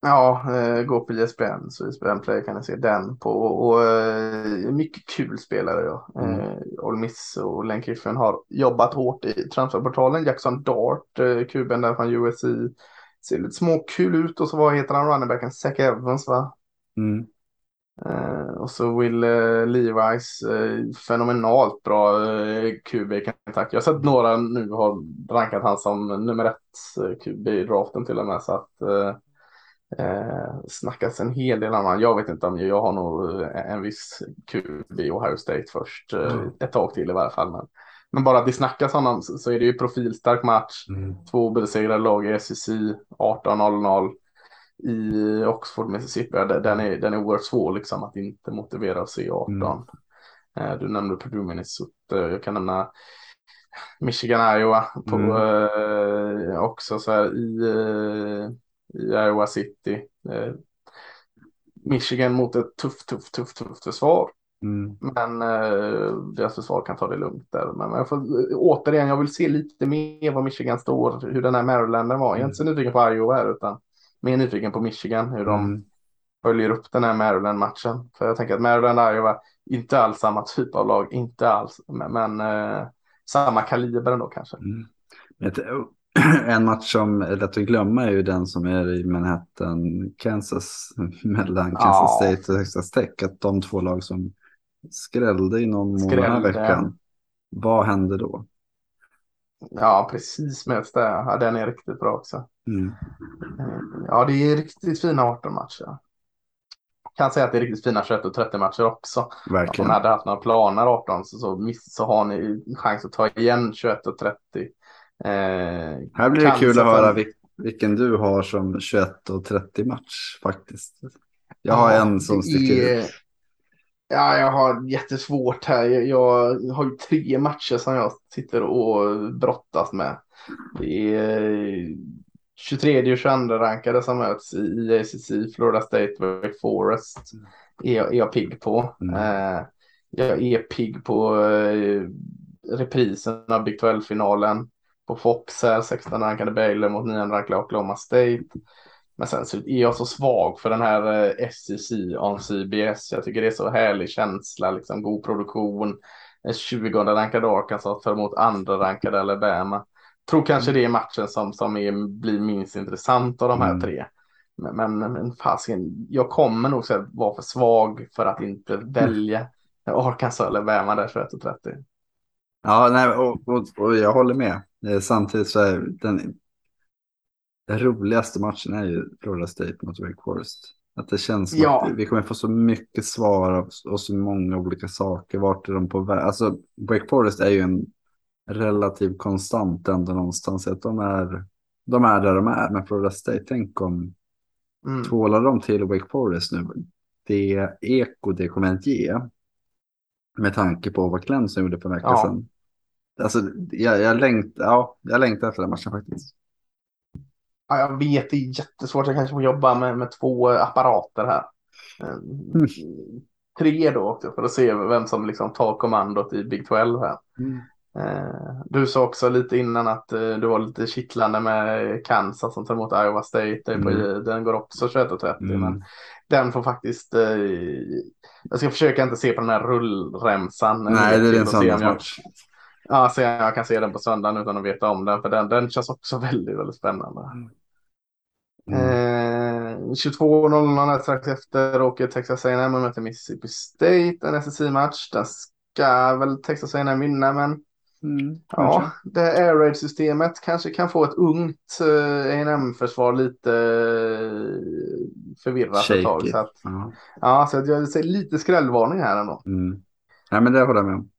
Ja, eh, gå på ISBN så ISBN Play kan ni se den på. Och eh, mycket kul spelare. Ja. Mm. Eh, All Miss och Len Kiffen har jobbat hårt i transferportalen. Jackson Dart, eh, kuben där från USC. Ser lite småkul ut och så vad heter han runningbacken? Zack Evans va? Mm. Uh, och så Will uh, Levi's uh, fenomenalt bra uh, QB i Kentucky. Jag har sett några nu har rankat han som nummer ett uh, QB i draften till och med. Så att uh, uh, snackas en hel del annan. Jag vet inte om jag har nog en viss QB i Ohio State först. Mm. Ett tag till i varje fall. Men, men bara att det snackas honom så, så är det ju profilstark match. Mm. Två obesegrade lag i SEC 18-0-0 i Oxford, Mississippi, den är, den är oerhört svår liksom att inte motivera C18. Mm. Eh, du nämnde Purdue, Minnesota, jag kan nämna Michigan, Iowa på, mm. eh, också så här i, eh, i Iowa City. Michigan mot ett tufft, tufft, tufft, tufft försvar. Mm. Men eh, deras försvar kan ta det lugnt där. Men, jag får, återigen, jag vill se lite mer var Michigan står, hur den här Marylanden var. Jag är inte så nyfiken på Iowa här, utan mer nyfiken på Michigan, hur de mm. följer upp den här Maryland-matchen. För jag tänker att Maryland är ju inte alls samma typ av lag, inte alls, men, men eh, samma kaliber ändå kanske. Mm. (clears throat) En match som är lätt att glömma är ju den som är i Manhattan, Kansas, (laughs) mellan Kansas ja. State och Texas Tech. Att de två lag som skrällde i någon månad veckan. Vad hände då? Ja, precis det. Ja, den är riktigt bra också. Mm. Ja, det är riktigt fina 18 matcher. Kan säga att det är riktigt fina 21 och 30 matcher också. Verkligen. Om ni hade haft några planer 18 så, så, så har ni chans att ta igen 21 och 30. Eh, här blir det kul att höra vil vilken du har som 21 och 30 match faktiskt. Jag har ja, en som sticker ut. Ja, jag har jättesvårt här. Jag, har ju tre matcher som jag sitter och brottas med. Det är 23 och 22 rankade som möts i ACC, Florida State, Wake Forest. Är jag, är jag pigg på. Mm. Eh, jag är pigg på eh, reprisen av Big 12-finalen. På Fox här, 16 rankade Baylor mot 9 rankade Oklahoma State. Men sen så är jag så svag för den här eh, SEC on CBS. Jag tycker det är så härlig känsla, liksom god produktion. 20 rankade Arkansas tar emot andra rankade Alabama. Tror kanske mm. det är matchen som, som är, blir minst intressant av de här mm. tre. Men, men, men fasiken, jag kommer nog så vara för svag för att inte välja Arkansas eller Alabama där 21 och 30. Ja, nej, och, och, och jag håller med. Samtidigt så är den den roligaste matchen är ju Florida State mot Wake Forest. Att det känns som ja. att vi kommer få så mycket svar och så många olika saker. Vart är de på väg? Alltså Wake Forest är ju en relativ konstant ändå någonstans. Att de är, de är där de är. Men Florida State, tänk om mm. tvålar de till Wake Forest nu. Det eko det kommer att ge. Med tanke på vad Clemson gjorde för en vecka ja. sedan. Alltså, jag, jag, längt, ja, jag längtar efter den matchen faktiskt. Ja, jag vet, det är jättesvårt. Jag kanske får jobba med, med två apparater här. Mm. Tre då också för att se vem som liksom tar kommandot i Big 12 här. Mm. Eh, du sa också lite innan att eh, du var lite kittlande med Kansas som tar emot Iowa State. Mm. Den går också 21.30 mm. men den får faktiskt. Eh, jag ska försöka inte se på den här rullremsan. Nej, det är en söndagsmatch. Ja, så jag kan se den på söndagen utan att veta om den. För den, den känns också (laughs) väldigt, väldigt spännande. Mm. Eh, 22.00 strax efter åker Texas A&M möter Mississippi State. En SSI-match. Den ska väl Texas A&M vinna, men mm, ja, det Air Raid-systemet kanske kan få ett ungt eh, A&M-försvar lite eh, förvirrat Shaky. ett tag. Så att, uh Ja, så att jag ser lite skrällvarning här ändå. Mm. Ja, men det håller jag med om.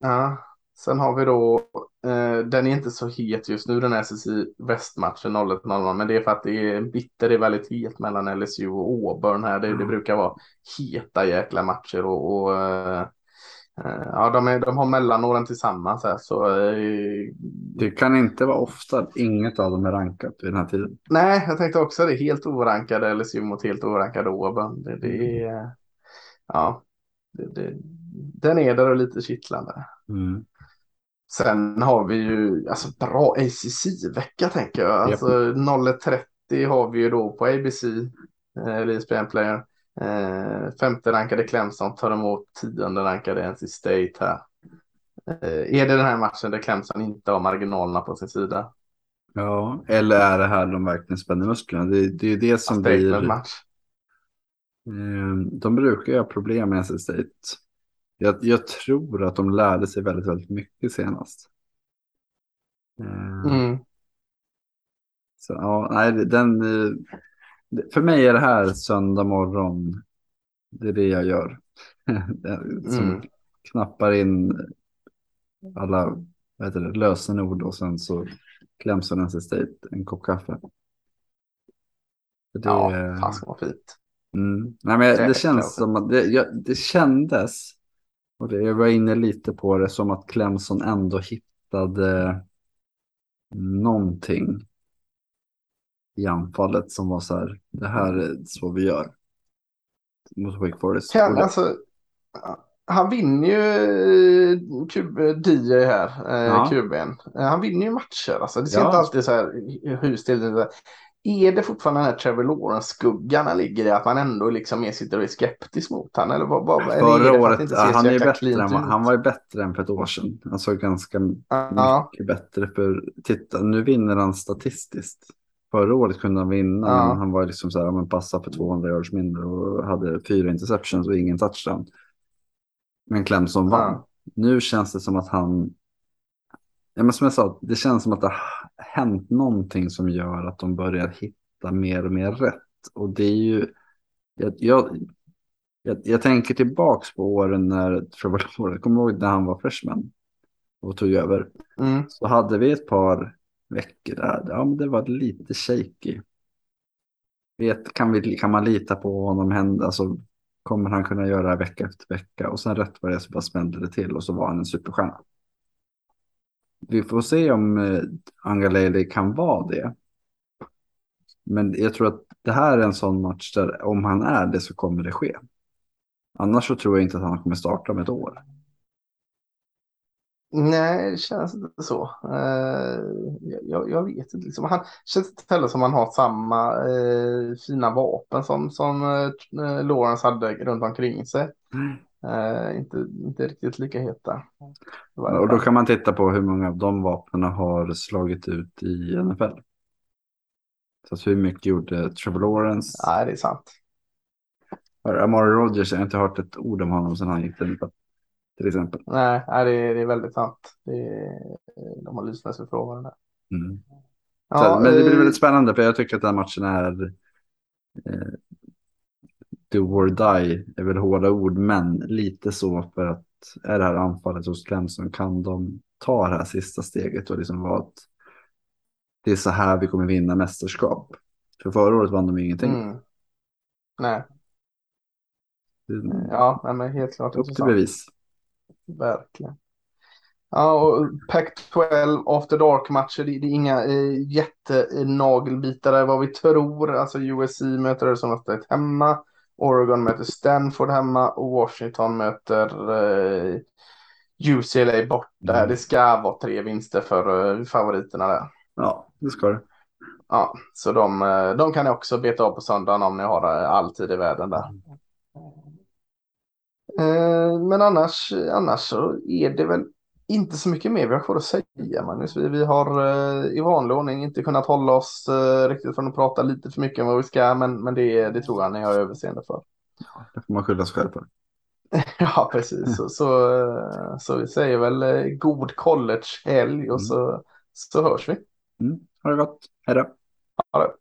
Ja. Sen har vi då, eh, den är inte så het just nu den här SSI västmatchen 01.00 men det är för att det är bitter, är väldigt het mellan LSU och Auburn här. Det, mm. det brukar vara heta jäkla matcher och, och eh, Eh, ja, de, är, de har mellanåren tillsammans här så. eh, Det kan inte vara ofta att inget av dem är rankat vid den här tiden. Nej, jag tänkte också det. Helt orankade LSU mot helt orankade Auburn. Det, det är, ja, det, det, den är där och lite kittlande. Mm. Sen har vi ju alltså bra ACC-vecka tänker jag. Alltså 01.30 har vi ju då på ABC, eh, ESPN Player. Eh, femte rankade Clemson tar emot tionde rankade NC State här. Eh, är det den här matchen där Clemson inte har marginalerna på sin sida? Ja, eller är det här de verkligen spänner musklerna? Det, det är ju det som blir... match. Eh, De brukar ju ha problem med NC State. Jag, jag tror att de lärde sig väldigt, väldigt mycket senast. Eh, Mm. Så, ja, nej, den, eh, det- för mig är det här söndag morgon. Det är det jag gör. (laughs) Det- Som Mm. knappar in alla vad heter det, lösenord och sen så Clemson NC State en kopp kaffe. Det, Ja, fast vad fint. Mm. Nej, men det Jäklar. känns som att det, jag, det kändes, och det, jag var inne lite på det, som att Clemson ändå hittade någonting i anfallet som var så här, det här är så vi gör. Mot Wake Forest. Kan, alltså, han vinner ju eh, QB, DJ här, eh, Ja. QB'n. Han vinner ju matcher. Alltså, det ser Ja. inte alltid så här hur stelt ut. Är det fortfarande den här Trevor Lawrence-skuggan han ligger i? Att man ändå liksom mer sitter och är skeptisk mot han? Eller vad, vad, Förra för året, inte ja, han, är bättre än, han var ju bättre än för ett år sedan. Han såg ganska Ja, mycket bättre för, titta nu vinner han statistiskt. Förra året kunde han vinna, Ja. men han var liksom så här, ja, men passa för 200 yards mindre och hade fyra interceptions och ingen touchdown. Men Clemson vann. Nu känns det som att han, ja, men som jag sa, det känns som att det har hänt någonting som gör att de börjar hitta mer och mer rätt. Och det är ju, jag, jag, jag, jag tänker tillbaks på åren när Lawrence, kommer ihåg när han var freshman och tog över? mm, Så hade vi ett par veckor där, ja men det var lite shaky. Vet, kan, vi, kan man lita på honom? Hända, alltså, kommer han kunna göra det här vecka efter vecka? Och sen rätt vad det är så bara smällde det till och så var han en superstjärna. Vi får se om eh, Angaleli kan vara det. Men jag tror att det här är en sån match där om han är det så kommer det ske. Annars så tror jag inte att han kommer starta om ett år. nej, det känns inte så. Eh, jag, jag vet inte. Liksom. Han känns inte heller som han har samma eh, fina vapen som, som eh, eh Lawrence hade runt omkring sig. Eh, inte, inte riktigt lika heta. Och då kan man titta på hur många av de vapnen har slagit ut i NFL. Så hur mycket gjorde Trevor Lawrence? Nej, det är sant. Amari Rogers, jag har inte hört ett ord om honom sedan han gick till. Till exempel. Nej, nej det, är, det är väldigt sant. Är, de har lyssnat sig frågan där. Mm. Ja, så, men det blir eh, väldigt spännande för jag tycker att den här matchen är eh, do or die är väl hårda ord, men lite så för att är det här anfallet hos Clemson kan de ta det här sista steget och liksom vara att det är så här vi kommer vinna mästerskap. För förra året vann de ju ingenting. Mm. Nej, Det- ja, nej, men helt klart Upp till bevis. Verkligen. Ja, och Pac-12 After Dark-matcher, det, det är inga eh, jättenagelbitare vad vi tror. Alltså USC möter Arizona State hemma, Oregon möter Stanford hemma och Washington möter eh, UCLA borta. Mm. Det ska vara tre vinster för eh, favoriterna där. Ja, det ska det. Ja, så de, eh, de kan ni också beta av på söndagen om ni har eh, all tid i världen där. Eh, Men annars, annars så är det väl inte så mycket mer vi har kvar att säga Magnus. Vi, vi har eh, i vanlig ordning inte kunnat hålla oss eh, riktigt från att prata lite för mycket om vad vi ska, men, men det, det tror jag ni har överseende för. Det får man skylla sig själv för. (laughs) Ja, precis. Så, så, eh, så vi säger väl eh, god collegehelg och så, så hörs vi. Mm. Ha det gott. Hej då. Ha det.